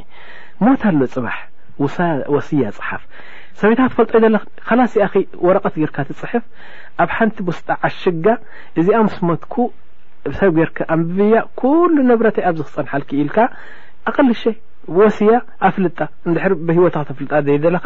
ሞት ኣሎ ጽባሕ ወስያ ጽሓፍ ሰበይታ ክትፈልጦ ይደለ ከላስ እኣኺ ወረቐት ጌርካ ትጽሕፍ ኣብ ሓንቲ ቡስጣ ዓሽጋ እዚኣ ምስ ሞትኩ ሰብ ጌርካ ኣንብብያ ኩሉ ንብረተይ ኣብዚ ክጸንሓልኪ ኢልካ ኣቐልሸ ወስያ ኣፍልጣ እንድሕር ብህይወታ ክተፍልጣ ዘይደለኻ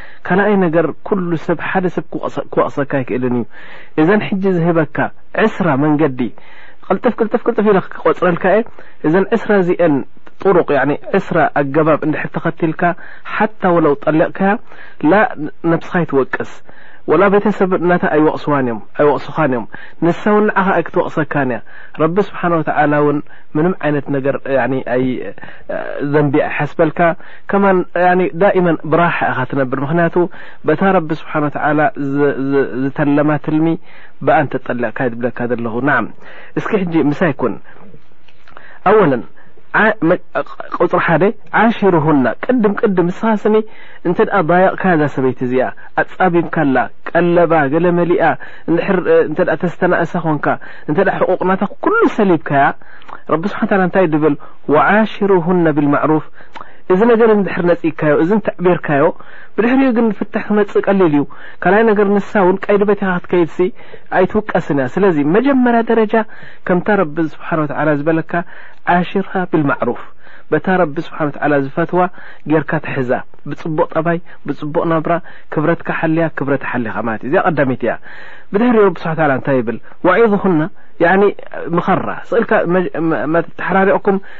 ካላኣይ ነገር ኩሉ ሰብ ሓደ ሰብ ክወቅሰካ ኣይክእልን እዩ እዘን ሕጂ ዝህበካ ዕስራ መንገዲ ቅልጥፍ ቅልጥፍ ቅልጥፍ ኢለ ክቆፅረልካ እየ እዘን ዕስራ እዚአን ጥሩቅ ያኒ ዕስራ ኣገባብ እንድሕር ተኸቲልካ ሓታ ወለው ጠሊቕካያ ላ ነብስኻ ኣይትወቅስ ወላ ቤተሰብ እናታ ኣይወቕስዋን እዮም ኣይወቕሱኻን እዮም ንሳ እውን ንዓኻ ኣይክትወቕሰካን እያ ረቢ ስብሓን ወተዓላ እውን ምንም ዓይነት ነገር ዘንቢ ኣይሓስበልካ ከማን ያኒ ዳኢመን ብራሓ ኢኻ ትነብር ምኽንያቱ በታ ረቢ ስብሓን ወተዓላ ዝተለማ ትልሚ ብኣን ተጠሊቕካ ዩ ዝብለካ ዘለኹ ናዓም እስኪ ሕጂ ምሳይ ኩን ኣወለን ቁፅሪ ሓደ ዓሽርሁና ቅድም ቅድም ንስኻ ስኒ እንተ ደኣ ዳየቕካ እዛ ሰበይቲ እዚኣ ኣጻቢብካላ ቀለባ ገለ መሊኣ እንድሕር እንተ ተስተናእሳ ኾንካ እንተ ሕቑቕ ናታ ኩሉ ሰሊብካያ ረቢ ስብሓን ታላ እንታይ ድብል ወዓሽርሁና ብልማዕሩፍ እዚ ነገር እንድሕር ነጺግካዮ እዚ እንተዕቢርካዮ ብድሕሪኡ ግን ፍታሕ ክመጽእ ቀሊል እዩ ካልኣይ ነገር ንሳ እውን ቀይዲ በቲኻ ክትከይድሲ ኣይትውቀስን እያ ስለዚ መጀመርያ ደረጃ ከምታ ረቢ ስብሓን ወተዓላ ዝበለካ ዓሽርሃ ቢልማዕሩፍ በታ ረቢ ስብሓን ወተዓላ ዝፈትዋ ጌርካ ትሕዛ ብጽቡቕ ጠባይ ብጽቡቕ ናብራ ክብረትካ ሓልያ ክብረታ ሓሊኻ ማለት እዩ እዚኣ ቀዳሚት እያ ብድሕሪ ረቢ ስብሓን ወተዓላ እንታይ ይብል ዋዒዙኹና ያኒ ምኸራ ስእልካ ተሓራሪቕኩም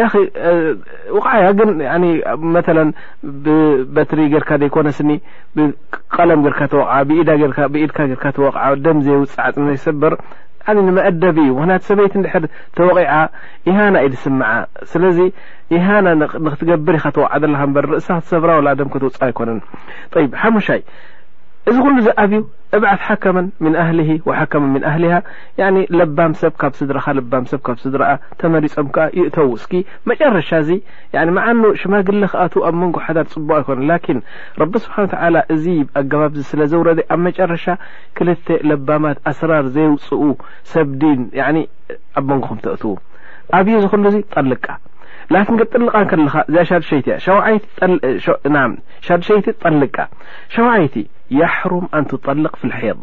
ያኺ ውቕዓያ ግን ያኒ መተለን ብበትሪ ጌርካ ዘይኮነስኒ ብቀለም ጌርካ ተወቕዓ ብኢዳ ጌርካ ብኢድካ ጌርካ ተወቕዓ ደም ዘይውጽእ ዓጽሚ ዘይሰበር ያኒ ንመእደቢ እዩ ምክንያቱ ሰበይቲ እንድሕር ተወቒዓ ኢሃና እዩ ዝስምዓ ስለዚ ኢሃና ንክትገብር ኢኻ ተወቕዓ ዘለካ እምበር ርእሳ ክትሰብራ ወላ ደም ክትውጽእ ኣይኮነን ጠይብ ሓሙሻይ እዚ ኩሉ ዝኣብዩ እብዓት ሓከመን ምን ኣህሊሂ ወሓከመን ምን ኣህሊሃ ያኒ ለባም ሰብ ካብ ስድራኻ ለባም ሰብ ካብ ስድራኣ ተመሪጾም ከኣ ይእተዉ እስኪ መጨረሻ እዚ ያኒ መዓኑ ሽማግለ ክኣትዉ ኣብ መንጎ ሓዳር ጽቡቅ ኣይኮነን ላኪን ረቢ ስብሓን ወተዓላ እዚ ኣገባብ እዚ ስለ ዘውረደ ኣብ መጨረሻ ክልተ ለባማት ኣስራር ዘየውጽኡ ሰብ ዲን ያኒ ኣብ መንጎኹም ተእትዉ ኣብዩ እዚ ኩሉ እዚ ጠልቃ ላኪን ክትጥልቃ ከለኻ እዚኣ ሻድሸይቲ እያ ሸውዓይቲ ናም ሻድሸይቲ ጠልቃ ሸውዓይቲ ያሕሩም ኣን ትጠልቅ ፊ ልሒድ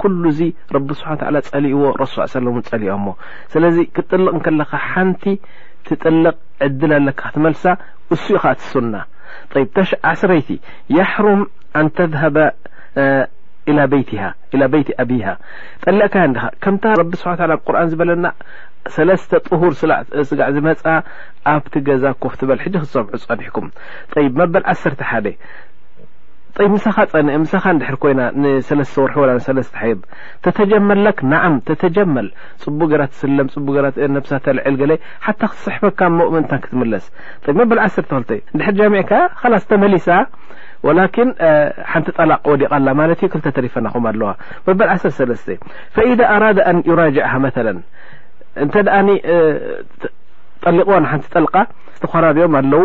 ኩሉ እዚ ረቢ ስብሓን ተዓላ ጸሊእዎ ረሱ ስ ሰለም ውን ጸሊኦሞ ስለዚ ክትጥልቕ እንከለኻ ሓንቲ ትጥልቕ ዕድል ኣለካ ክትመልሳ እሱ ኢኻ እቲ ሱና طይብ ተሽ ዓስረይቲ የሕሩም ኣን ተዝሀበ ኢላ በይትሃ ኢላ በይቲ ኣብይሃ ጠሊቕካያ እንድኻ ከምታ ረቢ ስብሓን ተዓላ ኣብ ቁርን ዝበለና ሰለስተ ጥሁር ስጋዕ ዝመጽኣ ኣብቲ ገዛ ኮፍ ትበል ሕጂ ክትሰምዑ ጸኒሕኩም طይብ መበል ዓሰርተ ሓደ ጠይብ ምሳኻ ጸንሔ ምሳኻ እንድሕር ኮይና ንሰለስተ ወርሒ ወላ ንሰለስተ ሐይድ ተተጀመል ለክ ናዓም ተተጀመል ጽቡቅ ገራ ትስለም ጽቡቅ ገራ ነብሳ ተልዕል ገለ ሓታ ክትስሕበካ እሞ ምእንታን ክትምለስ ጠይብ መበል ዓሰርተ ክልተ እንድሕር ጃሚዕካ ኸላስ ተመሊሳ ወላኪን ሓንቲ ጠላቅ ወዲቃ ኣላ ማለት እዩ ክልተ ተሪፈናኹም ኣለዋ መበል ዓሰርተ ሰለስተ ፈኢዛ ኣራደ ኣን ዩራጅዕሃ መተለ እንተ ጠሊቅዋ ንሓንቲ ጠልቃ ዝተኮራርዮም ኣለው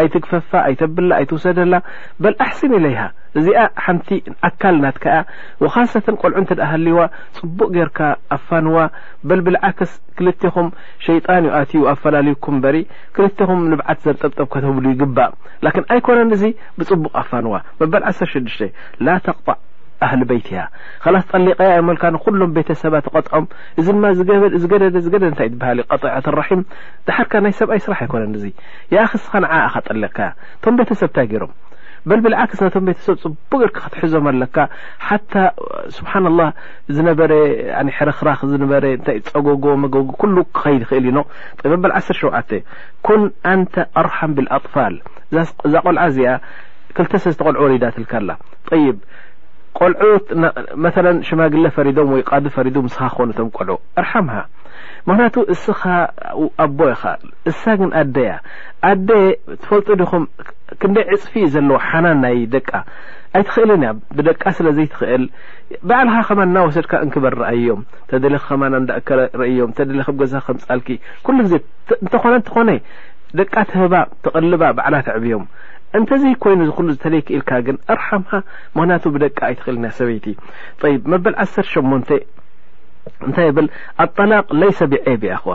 ኣይትግፈፋ ኣይተብላ ኣይትውሰደላ በል ኣሕስን ኢለይሃ እዚኣ ሓንቲ ኣካል ናትካ እያ ወኻሰተን ቆልዑ እንተ ሃልይዋ ጽቡቅ ጌርካ ኣፋንዋ በል ብልዓክስ ክልቴኹም ሸይጣን እዩ ኣትዩ ኣፈላልዩኩም በሪ ክልቴኹም ንብዓት ዘርጠብጠብ ከተብሉ ይግባእ ላኪን ኣይኮነን እዚ ብጽቡቅ ኣፋንዋ መበል ዓሰርተ ሽዱሽተ ላ ተቅጣዕ ኣህሊ በይቲ እያ ኸላስ ጠሊቀያ እዮ መልካ ንኩሎም ቤተሰባ ተቐጥዖም እዚ ድማ ዝገደደ ዝገደደ እንታይ ትበሃል እዩ ቀጢዐት ራሒም ድሓርካ ናይ ሰብኣይ ስራሕ ኣይኮነን እዚ ያኣኺ እስኻ ንዓ ኢኻ ጠለካያ እቶም ቤተሰብ ታይ ገይሮም በል ብልዓክስ ነቶም ቤተሰብ ፅቡቅ ጌርካ ክትሕዞም ኣለካ ሓታ ስብሓንላህ ዝነበረ ሕርኽራኽ ዝነበረ እንታይ ፀጎጎ መጎጎ ኩሉ ክኸይድ ይኽእል እዩ ኖ ጠይ መበል ዓሰርተ ሸውዓተ ኩን ኣንተ ኣርሓም ብልኣጥፋል እዛ ቆልዓ እዚኣ ክልተ ሰለስተ ቆልዑ ወሊዳትልካ ኣላ ጠይብ ቆልዑ መለ ሽማግለ ፈሪዶም ወይ ቃዲ ፈሪዱ ምስኻ ክኾኑ እቶም ቆልዑ እርሓምሃ ምክንያቱ እስኻ ኣቦ ኢኻ እሳ ግን ኣደ እያ ኣደ ትፈልጡ ዲኹም ክንደይ ዕፅፊ እዩ ዘለዎ ሓናን ናይ ደቃ ኣይትኽእልን እያ ብደቃ ስለ ዘይትኽእል ባዕልኻ ከማን እናወሰድካ እንክበር ረኣዮም ተደለኺ ከማን ኣንዳእከረ ረእዮም ተደለኺ ብ ገዛ ከምፃልኪ ኩሉ ግዜ እንተኾነ እንተኾነ ደቃ ትህባ ተቕልባ ባዕላ ተዕብዮም እንተዘይ ኮይኑ እዚ ኩሉ ዝተለይ ክኢልካ ግን እርሓምሃ ምክንያቱ ብደቃ ኣይትኽእልን እያ ሰበይቲ ጠይብ መበል ዓሰርተ ሸሞንተ እንታይ ይብል ኣጠላቅ ለይሰ ብዔብ ይኣኽዋ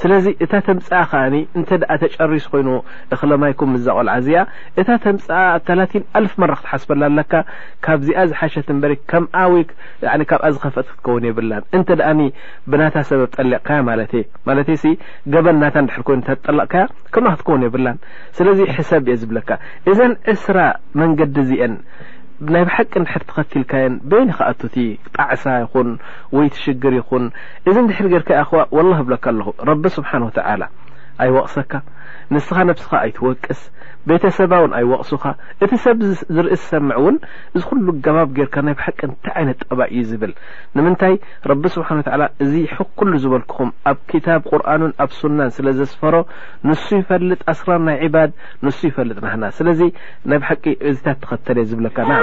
ስለዚ እታ ተምጽኣ ከኣ እንተ ተጨሪሱ ኮይኑ እክለማይኩም እዛ ቆልዓ እዚኣ እታ ተምጽኣ ኣካላቲን ኣልፍ መራ ክትሓስበላ ኣለካ ካብዚኣ ዝሓሸት እምበሪ ከምኣ ወይ ካብኣ ዝኸፍአት ክትከውን የብላን እንተ ብናታ ሰበብ ጠሊቕካያ ማለት ማለትሲ ገበን ናታ ድሕር ኮይኑ ተጠለቕካያ ከምኣ ክትከውን የብላን ስለዚ ሕሰብ እየ ዝብለካ እዘን ዕስራ መንገዲ እዚአን ናይ ብሓቂ ንድሕር ተኸቲልካየን በይኒ ከኣቱቲ ጣዕሳ ይኹን ወይ ትሽግር ይኹን እዚ እንድሕር ጌርካ የኣኽዋ ወላህ እብለካ ኣለኹ ረቢ ስብሓን ወተዓላ ኣይወቕሰካ ንስኻ ነብስኻ ኣይትወቅስ ቤተሰባ ውን ኣይወቕሱኻ እቲ ሰብ ዝርኢ ዝሰምዕ ውን እዚ ኩሉ ገባብ ጌርካ ናይ ብሓቂ እንታይ ዓይነት ጠባይ እዩ ዝብል ንምንታይ ረቢ ስብሓን ወተዓላ እዚ ሕኩሉ ዝበልኩኹም ኣብ ክታብ ቁርኣኑን ኣብ ሱናን ስለ ዘስፈሮ ንሱ ይፈልጥ ኣስራር ናይ ዒባድ ንሱ ይፈልጥ ናህና ስለዚ ናይ ብሓቂ እዚታት ተኸተለ ዝብለካ ና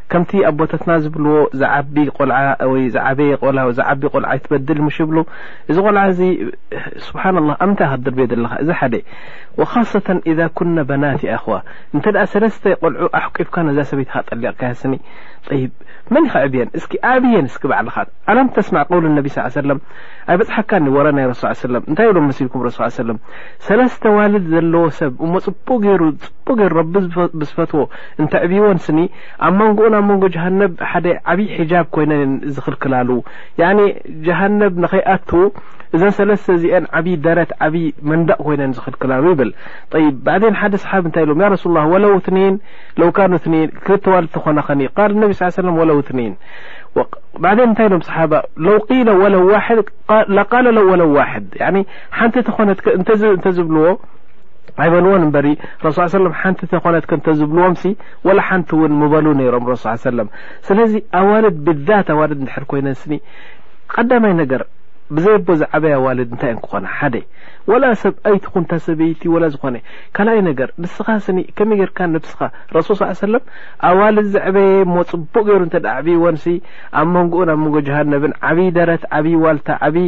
ከምቲ ኣቦታትና ዝብልዎ ዝዓቢ ቆልዓ ወይ ዝዓበየ ቆላ ዝዓቢ ቆልዓ ኣይትበድል ምሽ ይብሉ እዚ ቆልዓ እዚ ስብሓን ላህ ኣብ ምንታይ ክትድርብዮ ዘለካ እዚ ሓደ ወካሰተን ኢዛ ኩነ በናት ይኣኽዋ እንተ ደኣ ሰለስተ ቆልዑ ኣሕቂፍካ ነዛ ሰበይትካ ጠሊቕካያ ስኒ ጠይብ መን ይኸዕብየን እስኪ ኣዕብየን እስኪ ባዕልኻ ኣላም ተስማዕ ቀውል ነቢ ስ ሰለም ኣይበፅሓካኒ ወረ ናይ ረሱ ሰለም እንታይ ኢሎም መሲልኩም ረሱ ሰለም ሰለስተ ዋልድ ዘለዎ ሰብ እሞ ፅቡቅ ገይሩ እሞ ግን ረቢ ብዝፈትዎ እንተዕብይወን ስኒ ኣብ መንጎኡን ኣብ መንጎ ጀሃነብ ሓደ ዓብዪ ሒጃብ ኮይነን እየን ዝኽልክላሉ ያኒ ጀሃነብ ንኸይኣቱ እዘን ሰለስተ እዚአን ዓብዪ ደረት ዓብዪ መንደቕ ኮይነን ዝኽልክላሉ ይብል ጠይብ ባዕዴን ሓደ ሰሓብ እንታይ ኢሎም ያ ረሱል ላ ወለው ትኒን ለው ካኑ ትኒን ክልተ ዋል ተኾናኸኒ ቃል ነቢ ስ ሰለም ወለው ትኒን ባዕዴን እንታይ ኢሎም ሰሓባ ለው ቂለ ወለው ዋሕድ ለቃለ ለው ወለው ዋሕድ ሓንቲ ተኾነት እንተዝብልዎ ኣይበልዎን እበሪ ረሱ ስ ሰለም ሓንቲ ተኾነት ከንተዝብልዎምሲ ወላ ሓንቲ እውን ምበሉ ነይሮም ረሱ ስ ሰለም ስለዚ ኣዋልድ ብዛት ኣዋልድ ንድሕር ኮይነን ስኒ ቐዳማይ ነገር ብዘይ ኣቦ ዝዓበይ ኣዋልድ እንታይ እን ክኾነ ሓደ ወላ ሰብ ኣይቲ ኹንታ ሰበይቲ ወላ ዝኾነ ካልኣይ ነገር ንስኻ ስኒ ከመይ ጌርካ ንብስኻ ረሱ ስ ሰለም ኣዋልድ ዘዕበየ እሞ ፅቡቅ ገይሩ እንተ ኣዕብይወንሲ ኣብ መንጎኡን ኣብ መንጎ ጀሃነብን ዓብይ ደረት ዓብይ ዋልታ ዓብይ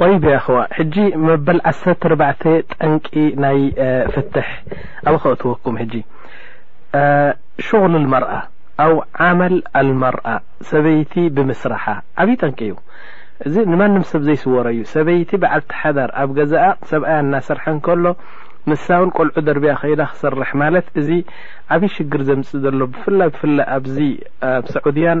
ጠይብ የእኽዋ ሕጂ መበል ዓሰርተ ኣርባዕተ ጠንቂ ናይ ፍትሕ ኣበይ ከእትወኩም ሕጂ ሹغል ኣልመርኣ ኣው ዓመል ኣልመርኣ ሰበይቲ ብምስራሓ ዓብዪ ጠንቂ እዩ እዚ ንማንም ሰብ ዘይስወሮ እዩ ሰበይቲ በዓልቲ ሓዳር ኣብ ገዛኣ ሰብኣያ እናሰርሐ እንከሎ ንሳ እውን ቆልዑ ደርብያ ከይዳ ክሰርሕ ማለት እዚ ዓብዪ ሽግር ዘምፅእ ዘሎ ብፍላይ ብፍላይ ኣብዚ ኣብ ሳዑድያን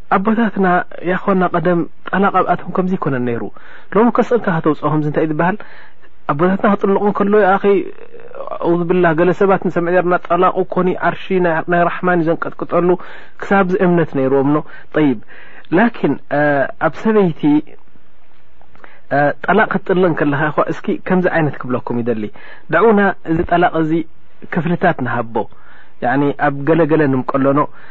ኣቦታትና ያኾና ቀደም ጠላቅ ኣብኣቶም ከምዚ ኣይኮነን ነይሩ ሎሚ ከ ስቅካ ከተውጽኦ ከምዚ እንታይ እዩ ዝበሃል ኣቦታትና ክጥልቁ እንከለዉ ኣኺ ኣውዝብላ ገለ ሰባት ንሰምዕ ነርና ጠላቁ ኮኒ ዓርሺ ናይ ራሕማን እዩ ዘንቀጥቅጠሉ ክሳብ ዚ እምነት ነይርዎም ኖ ጠይብ ላኪን ኣብ ሰበይቲ ጠላቅ ክትጥልቅ እንከለካ ይኳ እስኪ ከምዚ ዓይነት ክብለኩም ይደሊ ደዑና እዚ ጠላቅ እዚ ክፍልታት ንሃቦ ኣብ ገለገለ ንምቀሎኖ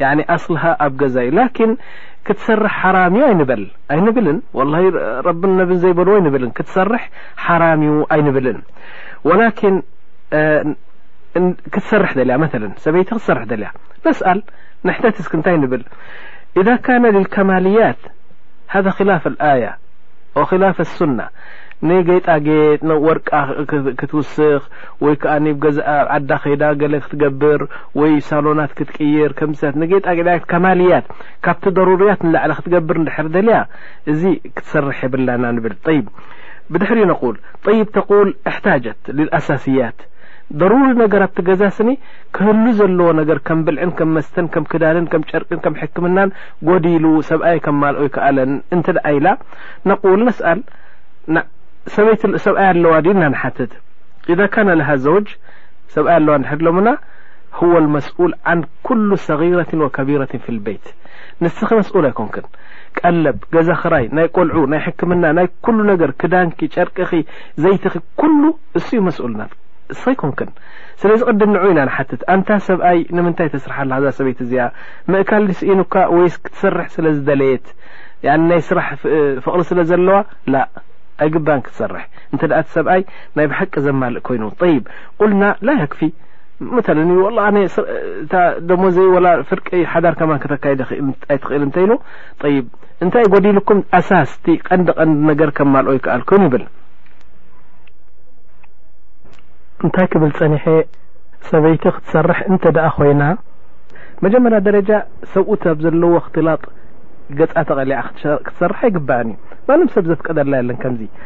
يعني أصلها أب قزي لكن كتسرح حرامي ينبل ينبلن واله رب نب زيلو ينبل تسرح حرام ي أينبلن ولكن كتسرح دليا مثلا سيت تسرح ليا نسأل نحتت اس نت نبل إذا كان للكماليات هذا خلاف الآية وخلاف السنة ንጌጣጌጥ ወርቃክትውስኽ ወይ ከኣ ኣብ ገዛእ ዓዳ ከይዳ ገለ ክትገብር ወይ ሳሎናት ክትቅይር ከምዚታት ንጌጣጌጣት ከማልያት ካብቲ ደሩርያት ንላዕሊ ክትገብር እንድሕር ደልያ እዚ ክትሰርሕ የብላና ንብል ጠይብ ብድሕሪኡ ነቁል ጠይብ ተቁል እሕታጀት ልልኣሳስያት ደሩሪ ነገር ኣብቲ ገዛ ስኒ ክህሉ ዘለዎ ነገር ከም ብልዕን ከም መስተን ከም ክዳንን ከም ጨርቅን ከም ሕክምናን ጎዲሉ ሰብኣይ ከማልኦ ይከኣለን እንተ ኢላ ነቁል ነስኣል ሰበይቲ ሰብኣይ ኣለዋ ድዩ እና ንሓትት ኢዛ ካነ ለሃ ዘውጅ ሰብኣይ ኣለዋ እንድሕር ኢሎምና ሁወ ልመስኡል ዓን ኩሉ ሰጊረትን ወከቢረትን ፊ ልበይት ንስኺ መስኡል ኣይኮንክን ቀለብ ገዛ ክራይ ናይ ቆልዑ ናይ ሕክምና ናይ ኩሉ ነገር ክዳንኪ ጨርቅኺ ዘይትኺ ኩሉ እሱ እዩ መስኡል ናት እስኺ ኮንክን ስለዚ ቅድም ንዑ ኢና ንሓትት ኣንታ ሰብኣይ ንምንታይ ተስርሓ ኣላ ዛ ሰበይቲ እዚኣ ምእካል ስኢኑካ ወይስ ክትሰርሕ ስለ ዝደለየት ናይ ስራሕ ፍቕሪ ስለ ዘለዋ ላ ኣይግባን ክትሰርሕ እንተ እቲ ሰብኣይ ናይ ብሓቂ ዘማልእ ኮይኑ ጠይብ ቁልና ላ የክፊ መተለን እዩ ወላ ኣነ እታ ደሞዘይ ወላ ፍርቂ ሓዳር ከማን ከተካይደ ኣይትኽእል እንተ ኢሉ ጠይብ እንታይ እዩ ጎዲልኩም ኣሳስ እቲ ቀንዲ ቀንዲ ነገር ከማልኦ ይከኣልኩም ይብል እንታይ ክብል ጸኒሐ ሰበይቲ ክትሰርሕ እንተ ደኣ ኮይና መጀመርያ ደረጃ ሰብኡት ኣብ ዘለዎ እክትላጥ ገጻ ተቐሊዓ ክትሰርሕ ኣይግባእን እዩ ማንም ሰብ ዘፍቀደላ የለን ከምዚ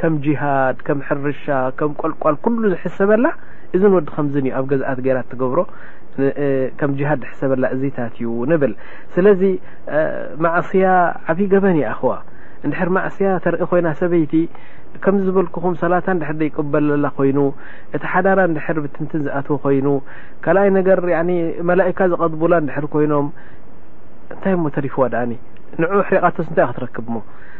ከም ጂሃድ ከም ሕርሻ ከም ቆልቋል ኩሉ ዝሕሰበላ እዝን ወዲ ከምዝን እዩ ኣብ ገዝኣት ገይራ እትገብሮ ከም ጂሃድ ዝሕሰበላ እዚታት እዩ ንብል ስለዚ ማዕስያ ዓብዪ ገበን እያ ኣኸዋ እንድሕር ማዕስያ ተርኢ ኮይና ሰበይቲ ከምዚ ዝበልኩኹም ሰላታ እንድሕር ዘይቅበለላ ኮይኑ እቲ ሓዳራ እንድሕር ብትንትን ዝኣትዎ ኮይኑ ካልኣይ ነገር መላእካ ዝቐድቡላ እንድሕር ኮይኖም እንታይ እሞ ተሪፍዋ ደኣኒ ንዑ ሕሪቓቶስ እንታይ ክትረክብ እሞ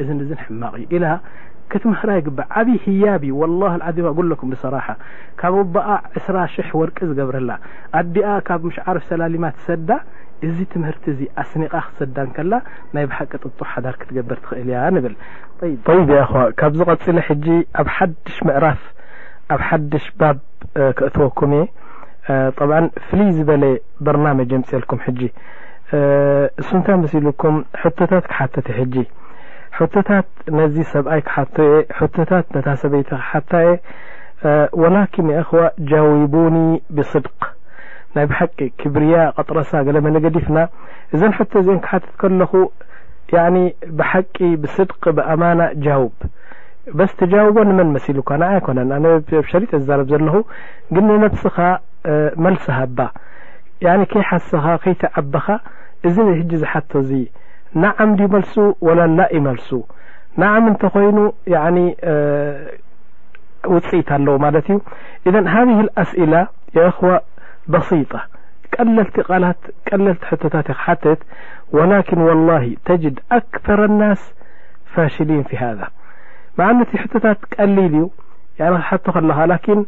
እዝን እዝን ሕማቕ እዩ ኢላ ክትምህራ ይግባእ ዓብይ ህያብ እዩ ወላሂ ኣልዓዚም ኣጉለኩም ብሰራሓ ካብ ኣቦኣ ዕስራ ሽሕ ወርቂ ዝገብረላ ኣዲኣ ካብ ምሽ ዓርብ ሰላሊማ ትሰዳ እዚ ትምህርቲ እዚ ኣስኒቓ ክትሰዳ እንከላ ናይ ብሓቂ ጥጡሕ ሓዳር ክትገብር ትኽእል እያ ንብል ጠይብ ያኹዋ ካብዚ ቀፂለ ሕጂ ኣብ ሓድሽ ምዕራፍ ኣብ ሓድሽ ባብ ከእትወኩም እየ ጠብዓ ፍልይ ዝበለ በርናመጅ የምፅኤልኩም ሕጂ እሱ እንታይ መሲሉኩም ሕቶታት ክሓተት ሕጂ ሕቶታት ነዚ ሰብኣይ ክሓቶ እየ ሕቶታት ነታ ሰበይቲ ክሓታ እየ ወላኪን የእኽዋ ጃዊቡኒ ብስድቅ ናይ ብሓቂ ክብርያ ቐጥረሳ ገለ መለገዲፍና እዘን ሕቶ እዚአን ክሓትት ከለኹ ብሓቂ ብስድቂ ብኣማና ጃውብ በስ ተጃውቦ ንመን መሲሉካ ንዓ ኣይኮነን ኣነ ሸሪጥ ዛረብ ዘለኹ ግን ንነብስኻ መልሲ ሃባ ከይሓስኻ ከይተዓበኻ እዚ ሕ ዝሓቶ እዙ نعمد يملسو ولا ل يملسو نعم نت ين وፅيت الو ت إذا هذه الأسئلة يا خو بسيطة قللت لت لت حتت يحتت ولكن والله تجد أكثر الناس فاشلين في هذا مع نت حتታت قليل ني حت ل لكن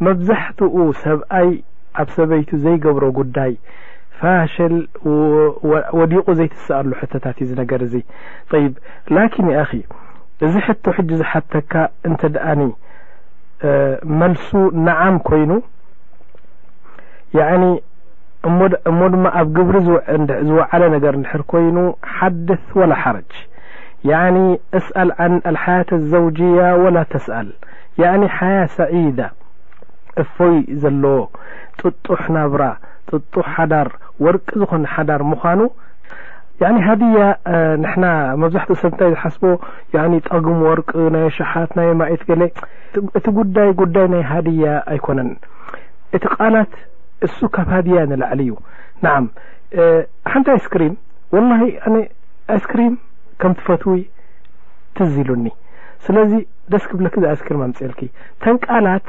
مبزحت سبأي ب سبيت زيقبر قدي فشل وዲق ዘيتሰأل حتታت ዩ ر طيب لكن يأخ እዚ حت حج زحتካ ت ن ملس نعم كይن يعني እ ድ ኣብ قبر ዝوعل نر ر كይኑ حدث ولا حرج يعني اسأل عن الحياة الزوجي ولا تسأل يعن حيا سعد እፎይ ዘለዎ ጥጡሕ ናብራ ጥጡሕ ሓዳር ወርቂ ዝኾነ ሓዳር ምዃኑ ያኒ ሃድያ ንሕና መብዛሕትኡ ሰብ እንታይ ዝሓስቦ ያኒ ጠግም ወርቂ ናይ ኣሽሓት ናይ ኣማኢት ገለ እቲ ጉዳይ ጉዳይ ናይ ሃድያ ኣይኮነን እቲ ቃላት እሱ ካብ ሃድያ ንላዕሊ እዩ ንዓም ሓንቲ ኣይስክሪም ወላሂ ኣነ ኣይስክሪም ከም ትፈትዊ ትዝ ኢሉኒ ስለዚ ደስ ክብለኪ ዝኣስክሪም ኣምፅኤልኪ ተን ቃላት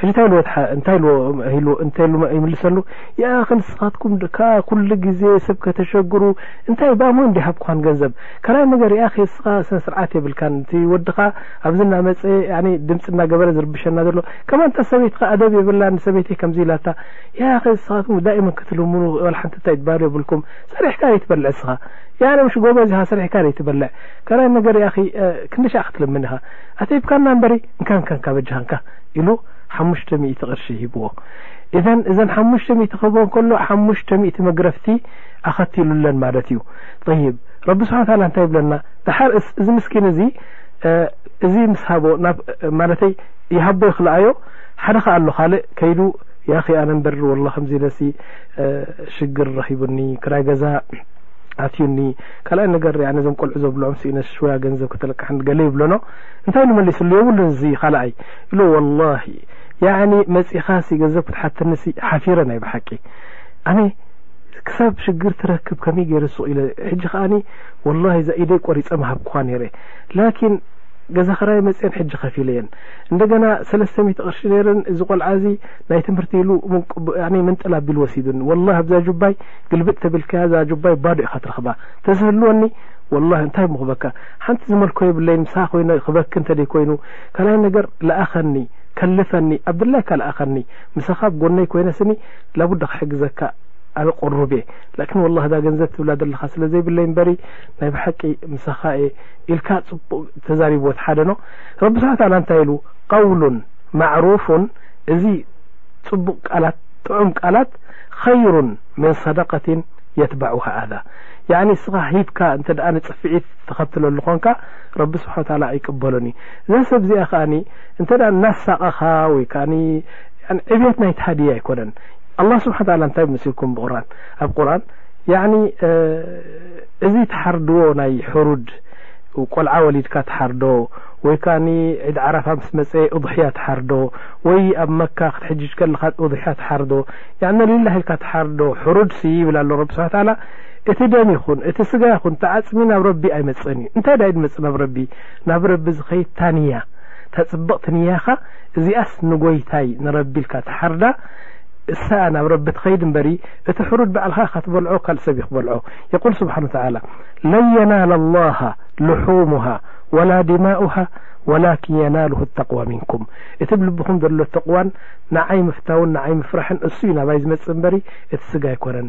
ሕጂ ታይ ኢልዎ እንታይ ኢልዎ እንታይ ኢሉ ይምልሰሉ ያኣኺ ንስኻትኩም ድካ ኩሉ ግዜ ሰብ ከተሸግሩ እንታይ ባሞ እንድየ ሃብኩኻን ገንዘብ ካልኣይ ነገር ያኣኺ ንስኻ ስነ ስርዓት የብልካን እቲ ወድኻ ኣብዚ እናመጸ ያኒ ድምጺ እናገበረ ዝርብሸና ዘሎ ከማን እታ ሰበይትኻ ኣደብ የብላን ንሰበይተይ ከምዚ ኢላታ ያኣኺ ንስኻትኩም ዳኢመን ክትልምኑ ዋላ ሓንቲ እንታይ ትበሃል የብልኩም ሰሪሕካ ዘይትበልዕ ንስኻ ያነ ምሽ ጎበዝ ኢኻ ሰሪሕካ ዘይትበልዕ ካልኣይ ነገር ያኣኺ ክንደሻዕ ክትልምን ኢኻ ኣተይብካና እምበሪ እንካ እንካ እንካ በጃኻ እንካ ኢሉ ሓሙሽተ ሚእቲ ቅርሺ ሂብዎ። ኢዘን እዘን ሓሙሽተ ሚእቲ ክህቦ እንከሎ ሓሙሽተ ሚእቲ መግረፍቲ ኣኸቲሉለን ማለት እዩ። ጠይብ ረቢ ስብሓነ ወተዓላ እንታይ ይብለና ደሓር እስ እዚ ምስኪን እዚ እዚ ምስ ሃቦ ናብ ማለተይ ይሃቦ ይኽልኣዮ ሓደ ከ ኣሎ ካልእ ከይዱ ያኺ ኣነ እምበር ወላ ከምዚ ኢለሲ ሽግር ረኺቡኒ ክራይ ገዛ ኣትዩኒ ካልኣይ ነገር እዞም ቆልዑ ዘብልዖም ስኢነ ሽወያ ገንዘብ ከተለቅሓኒ ገለ ይብለኖ እንታይ ኢሉ መሊስሉ የብሉን እዚ ካላኣይ ኢልዎ ወላሂ ያኒ መጺኻሲ ገንዘብ ክትሓተኒሲ ሓፊረ ናይ ብሓቂ ኣነ ክሳብ ሽግር ትረክብ ከመይ ገይረ ሱቕ ኢለ ሕጂ ከኣኒ ወላሂ እዛ ኢደይ ቆሪጸ ምሃብኩኻ ነይረ ላኪን ገዛ ኸራይ መፅን ሕጂ ከፊለ እየን እንደገና ሰለስተ ሚት ቅርሺ ነይረን እዚ ቆልዓ እዚ ናይ ትምህርቲ ኢሉ ምንጥል ኣቢሉ ወሲዱኒ ወላ ኣብዛ ጁባይ ግልብጥ ተብልካያ እዛ ጁባይ ባዶ ኢኻ ትረኽባ ተዝህልወኒ ወላ እንታይ ምኽበካ ሓንቲ ዝመልኮ የብለይን ምሳኻ ኮይነ ክበኪ እንተደይ ኮይኑ ካልኣይ ነገር ለኣኸኒ ከልፈኒ ኣብ ድላይካ ለኣኸኒ ምሳኻ ኣብ ጎነይ ኮይነ ስኒ ላቡዳ ክሕግዘካ ኣነ ቁሩብ እየ ላኪን ወላሂ እዛ ገንዘብ ትብላ ዘለኻ ስለ ዘይብለይ እምበሪ ናይ ብሓቂ ምሳኻ እየ ኢልካ ጽቡቅ ተዛሪብዎ እቲ ሓደ ኖ ረቢ ስብሓን ታዓላ እንታይ ኢሉ ቀውሉን ማዕሩፉን እዚ ጽቡቅ ቃላት ጥዑም ቃላት ኸይሩን ምን ሰደቀትን የትባዑሃ ኣዛ ያኒ እስኻ ሂብካ እንተ ንጽፍዒት ተኸትለሉ ኮንካ ረቢ ስብሓን ወተዓላ ኣይቅበሎን እዩ እዛ ሰብ እዚኣ ከኣኒ እንተ እናሳቐኻ ወይ ከኣ ዕብየት ናይቲ ሃዲያ ኣይኮነን ኣላ ስብሓን ወተዓላ እንታይ ብምስልኩም ብቁርን ኣብ ቁርን ያኒ እዚ ተሓርድዎ ናይ ሕሩድ ቆልዓ ወሊድካ ትሓርዶ ወይ ከኣ ዒድ ዓራፋ ምስ መፀ እضሕያ ትሓርዶ ወይ ኣብ መካ ክትሕጅጅ ከለካ እضሕያ ትሓርዶ ንልላ ኢልካ ትሓርዶ ሕሩድ ሲ ይብል ኣሎ ረቢ ስብሓ እቲ ደም ይኹን እቲ ስጋ ይኹን እቲ ዓጽሚ ናብ ረቢ ኣይመጽእን እዩ እንታይ ዳዩ ድመጽእ ናብ ረቢ ናብ ረቢ ዝኸይድ እታ ንያ እታ ጽብቕቲ ንያኻ እዚኣስ ንጎይታይ ንረቢ ኢልካ ትሓርዳ እሳ እያ ናብ ረቢ ትኸይድ እምበሪ እቲ ሕሩድ ባዕልኻ ኢኻ ትበልዖ ካልእ ሰብ እዩ ክበልዖ የቁል ስብሓን ተዓላ ለን የናላ ላሃ ልሑሙሃ ወላ ዲማኡሃ ወላኪን የናልሁ ተቅዋ ሚንኩም እቲ ብ ልብኹም ዘሎ ተቕዋን ንዓይ ምፍታውን ንዓይ ምፍራሕን እሱ እዩ ናባይ ዝመጽእ እምበሪ እቲ ስጋ ኣይኮነን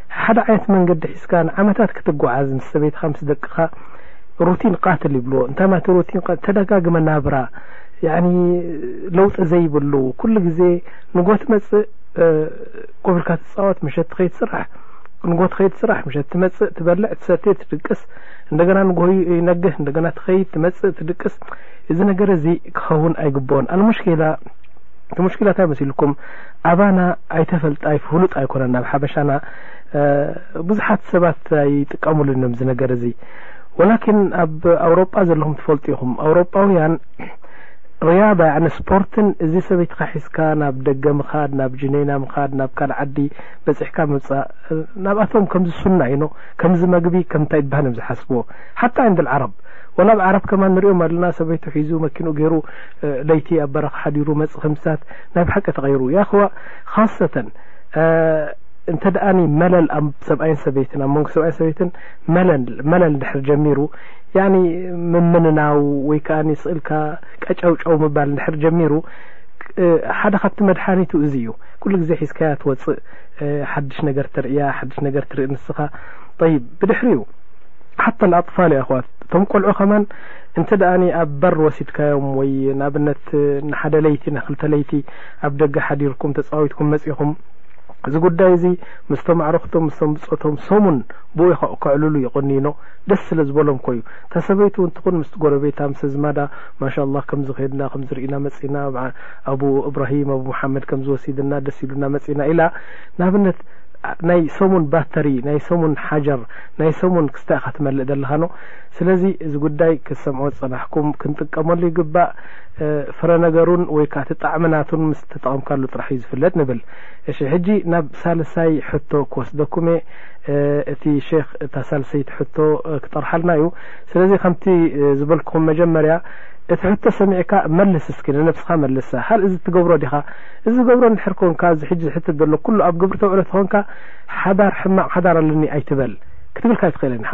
ሓደ ዓይነት መንገዲ ሒዝካ ንዓመታት ክትጓዓዝ ምስ ሰበይትኻ ምስ ደቅኻ ሩቲን ቃትል ይብልዎ እንታይ ማለት ሩቲን ተደጋግ መናብራ ያኒ ለውጢ ዘይብሉ ኩሉ ግዜ ንጎት መጽእ ኮብልካ ትጻወት ምሸት ኸይት ስራሕ ንጎት ኸይት ስራሕ ምሸት ትመጽእ ትበልዕ ትሰቴ ትድቅስ እንደገና ንጎ ይነግህ እንደገና ትኸይት ትመጽእ ትድቅስ እዚ ነገር እዚ ክኸውን ኣይግብኦን ኣልሙሽኪላ እቲ ሙሽኪላ እንታይ መሲልኩም ኣባና ኣይተፈልጣይ ፍሉጥ ኣይኮነን ኣብ ሓበሻና ብዙሓት ሰባት ኣይጥቀሙሉን እዮም እዚ ነገር እዚ ወላኪን ኣብ ኣውሮጳ ዘለኹም ትፈልጡ ኢኹም ኣውሮጳውያን ርያዳ ያዕኒ ስፖርትን እዚ ሰበይትኻ ሒዝካ ናብ ደገ ምኻድ ናብ ጅነይና ምኻድ ናብ ካልእ ዓዲ በፂሕካ ምምፃእ ናብኣቶም ከምዚ ሱና እዩ ኖ ከምዚ መግቢ ከምንታይ ይበሃል እዮም ዝሓስብዎ ሓታ ዕንዲ ዓረብ ወላ ኣብ ዓረብ ከማን ንሪኦም ኣለና ሰበይቱ ሒዙ መኪንኡ ገይሩ ለይቲ ኣብ በረኻ ሓዲሩ መፅ ከምስታት ናይ ብሓቂ ተቀይሩ ያኣኽዋ ኻሰተ እንተ መለል ኣብ ሰብኣይን ሰበይትን ኣብ መንጎ ሰብኣይን ሰበይትን መለል ድሕር ጀሚሩ ያኒ ምምንናው ወይ ከዓ ስእልካ ቀጨውጨው ምባል ድሕር ጀሚሩ ሓደ ካብቲ መድሓኒቱ እዚ እዩ ኩሉ ግዜ ሒዝካያ ትወፅእ ሓድሽ ነገር ተርእያ ሓድሽ ነገር ትርኢ ንስኻ ይብ ብድሕሪኡ ሓታ ኣጥፋል ዩ ኣዋት እቶም ቆልዑ ከማን እንተ ኣብ ባር ወሲድካዮም ወይ ንኣብነት ንሓደ ለይቲ ንክልተ ለይቲ ኣብ ደገ ሓዲርኩም ተጻዊትኩም መጺኹም እዚ ጉዳይ እዚ ምስቶም ኣዕርኽቶም ምስቶም ብጾቶም ሰሙን ብኡ ከዕልሉ ይቕንይኖ ደስ ስለ ዝበሎም ኮዩ እታ ሰበይቲ እውን ትኹን ምስ ጎረቤታ ምስ ዝማዳ ማሻ ላ ከምዚ ከድና ከምዝርኢና መጺና ኣብ እብራሂም ኣብ መሓመድ ከምዝወሲድና ደስ ኢሉና መጺና ኢላ ንኣብነት ናይ ሰሙን ባተሪ ናይ ሰሙን ሓጀር ናይ ሰሙን ክስታ ኢኻ ትመልእ ዘለኻኖ ስለዚ እዚ ጉዳይ ክትሰምዕዎ ዝጸናሕኩም ክንጥቀመሉ ይግባእ ፍረ ነገሩን ወይ ከኣ እቲ ጣዕሚ ናቱን ምስ ተጠቐምካሉ ጥራሕ እዩ ዝፍለጥ ንብል እሺ ሕጂ ናብ ሳልሳይ ሕቶ ክወስደኩም እየ እቲ ሼክ እታ ሳልሰይቲ ሕቶ ክጠርሓልና እዩ ስለዚ ከምቲ ዝበልኩኹም መጀመርያ እቲ ሕቶ ሰሚዕካ መልስ እስኪ ንነብስኻ መልሳ ሃል እዚ ትገብሮ ዲኻ እዚ ዝገብሮ እንድሕር ኮንካ እዚ ሕጂ ዝሕትት ዘሎ ኩሉ ኣብ ግብሪ ተውዕሎ ተኾንካ ሓዳር ሕማቕ ሓዳር ኣለኒ ኣይትበል ክትብልካ ኣይትኽእልን ኢኻ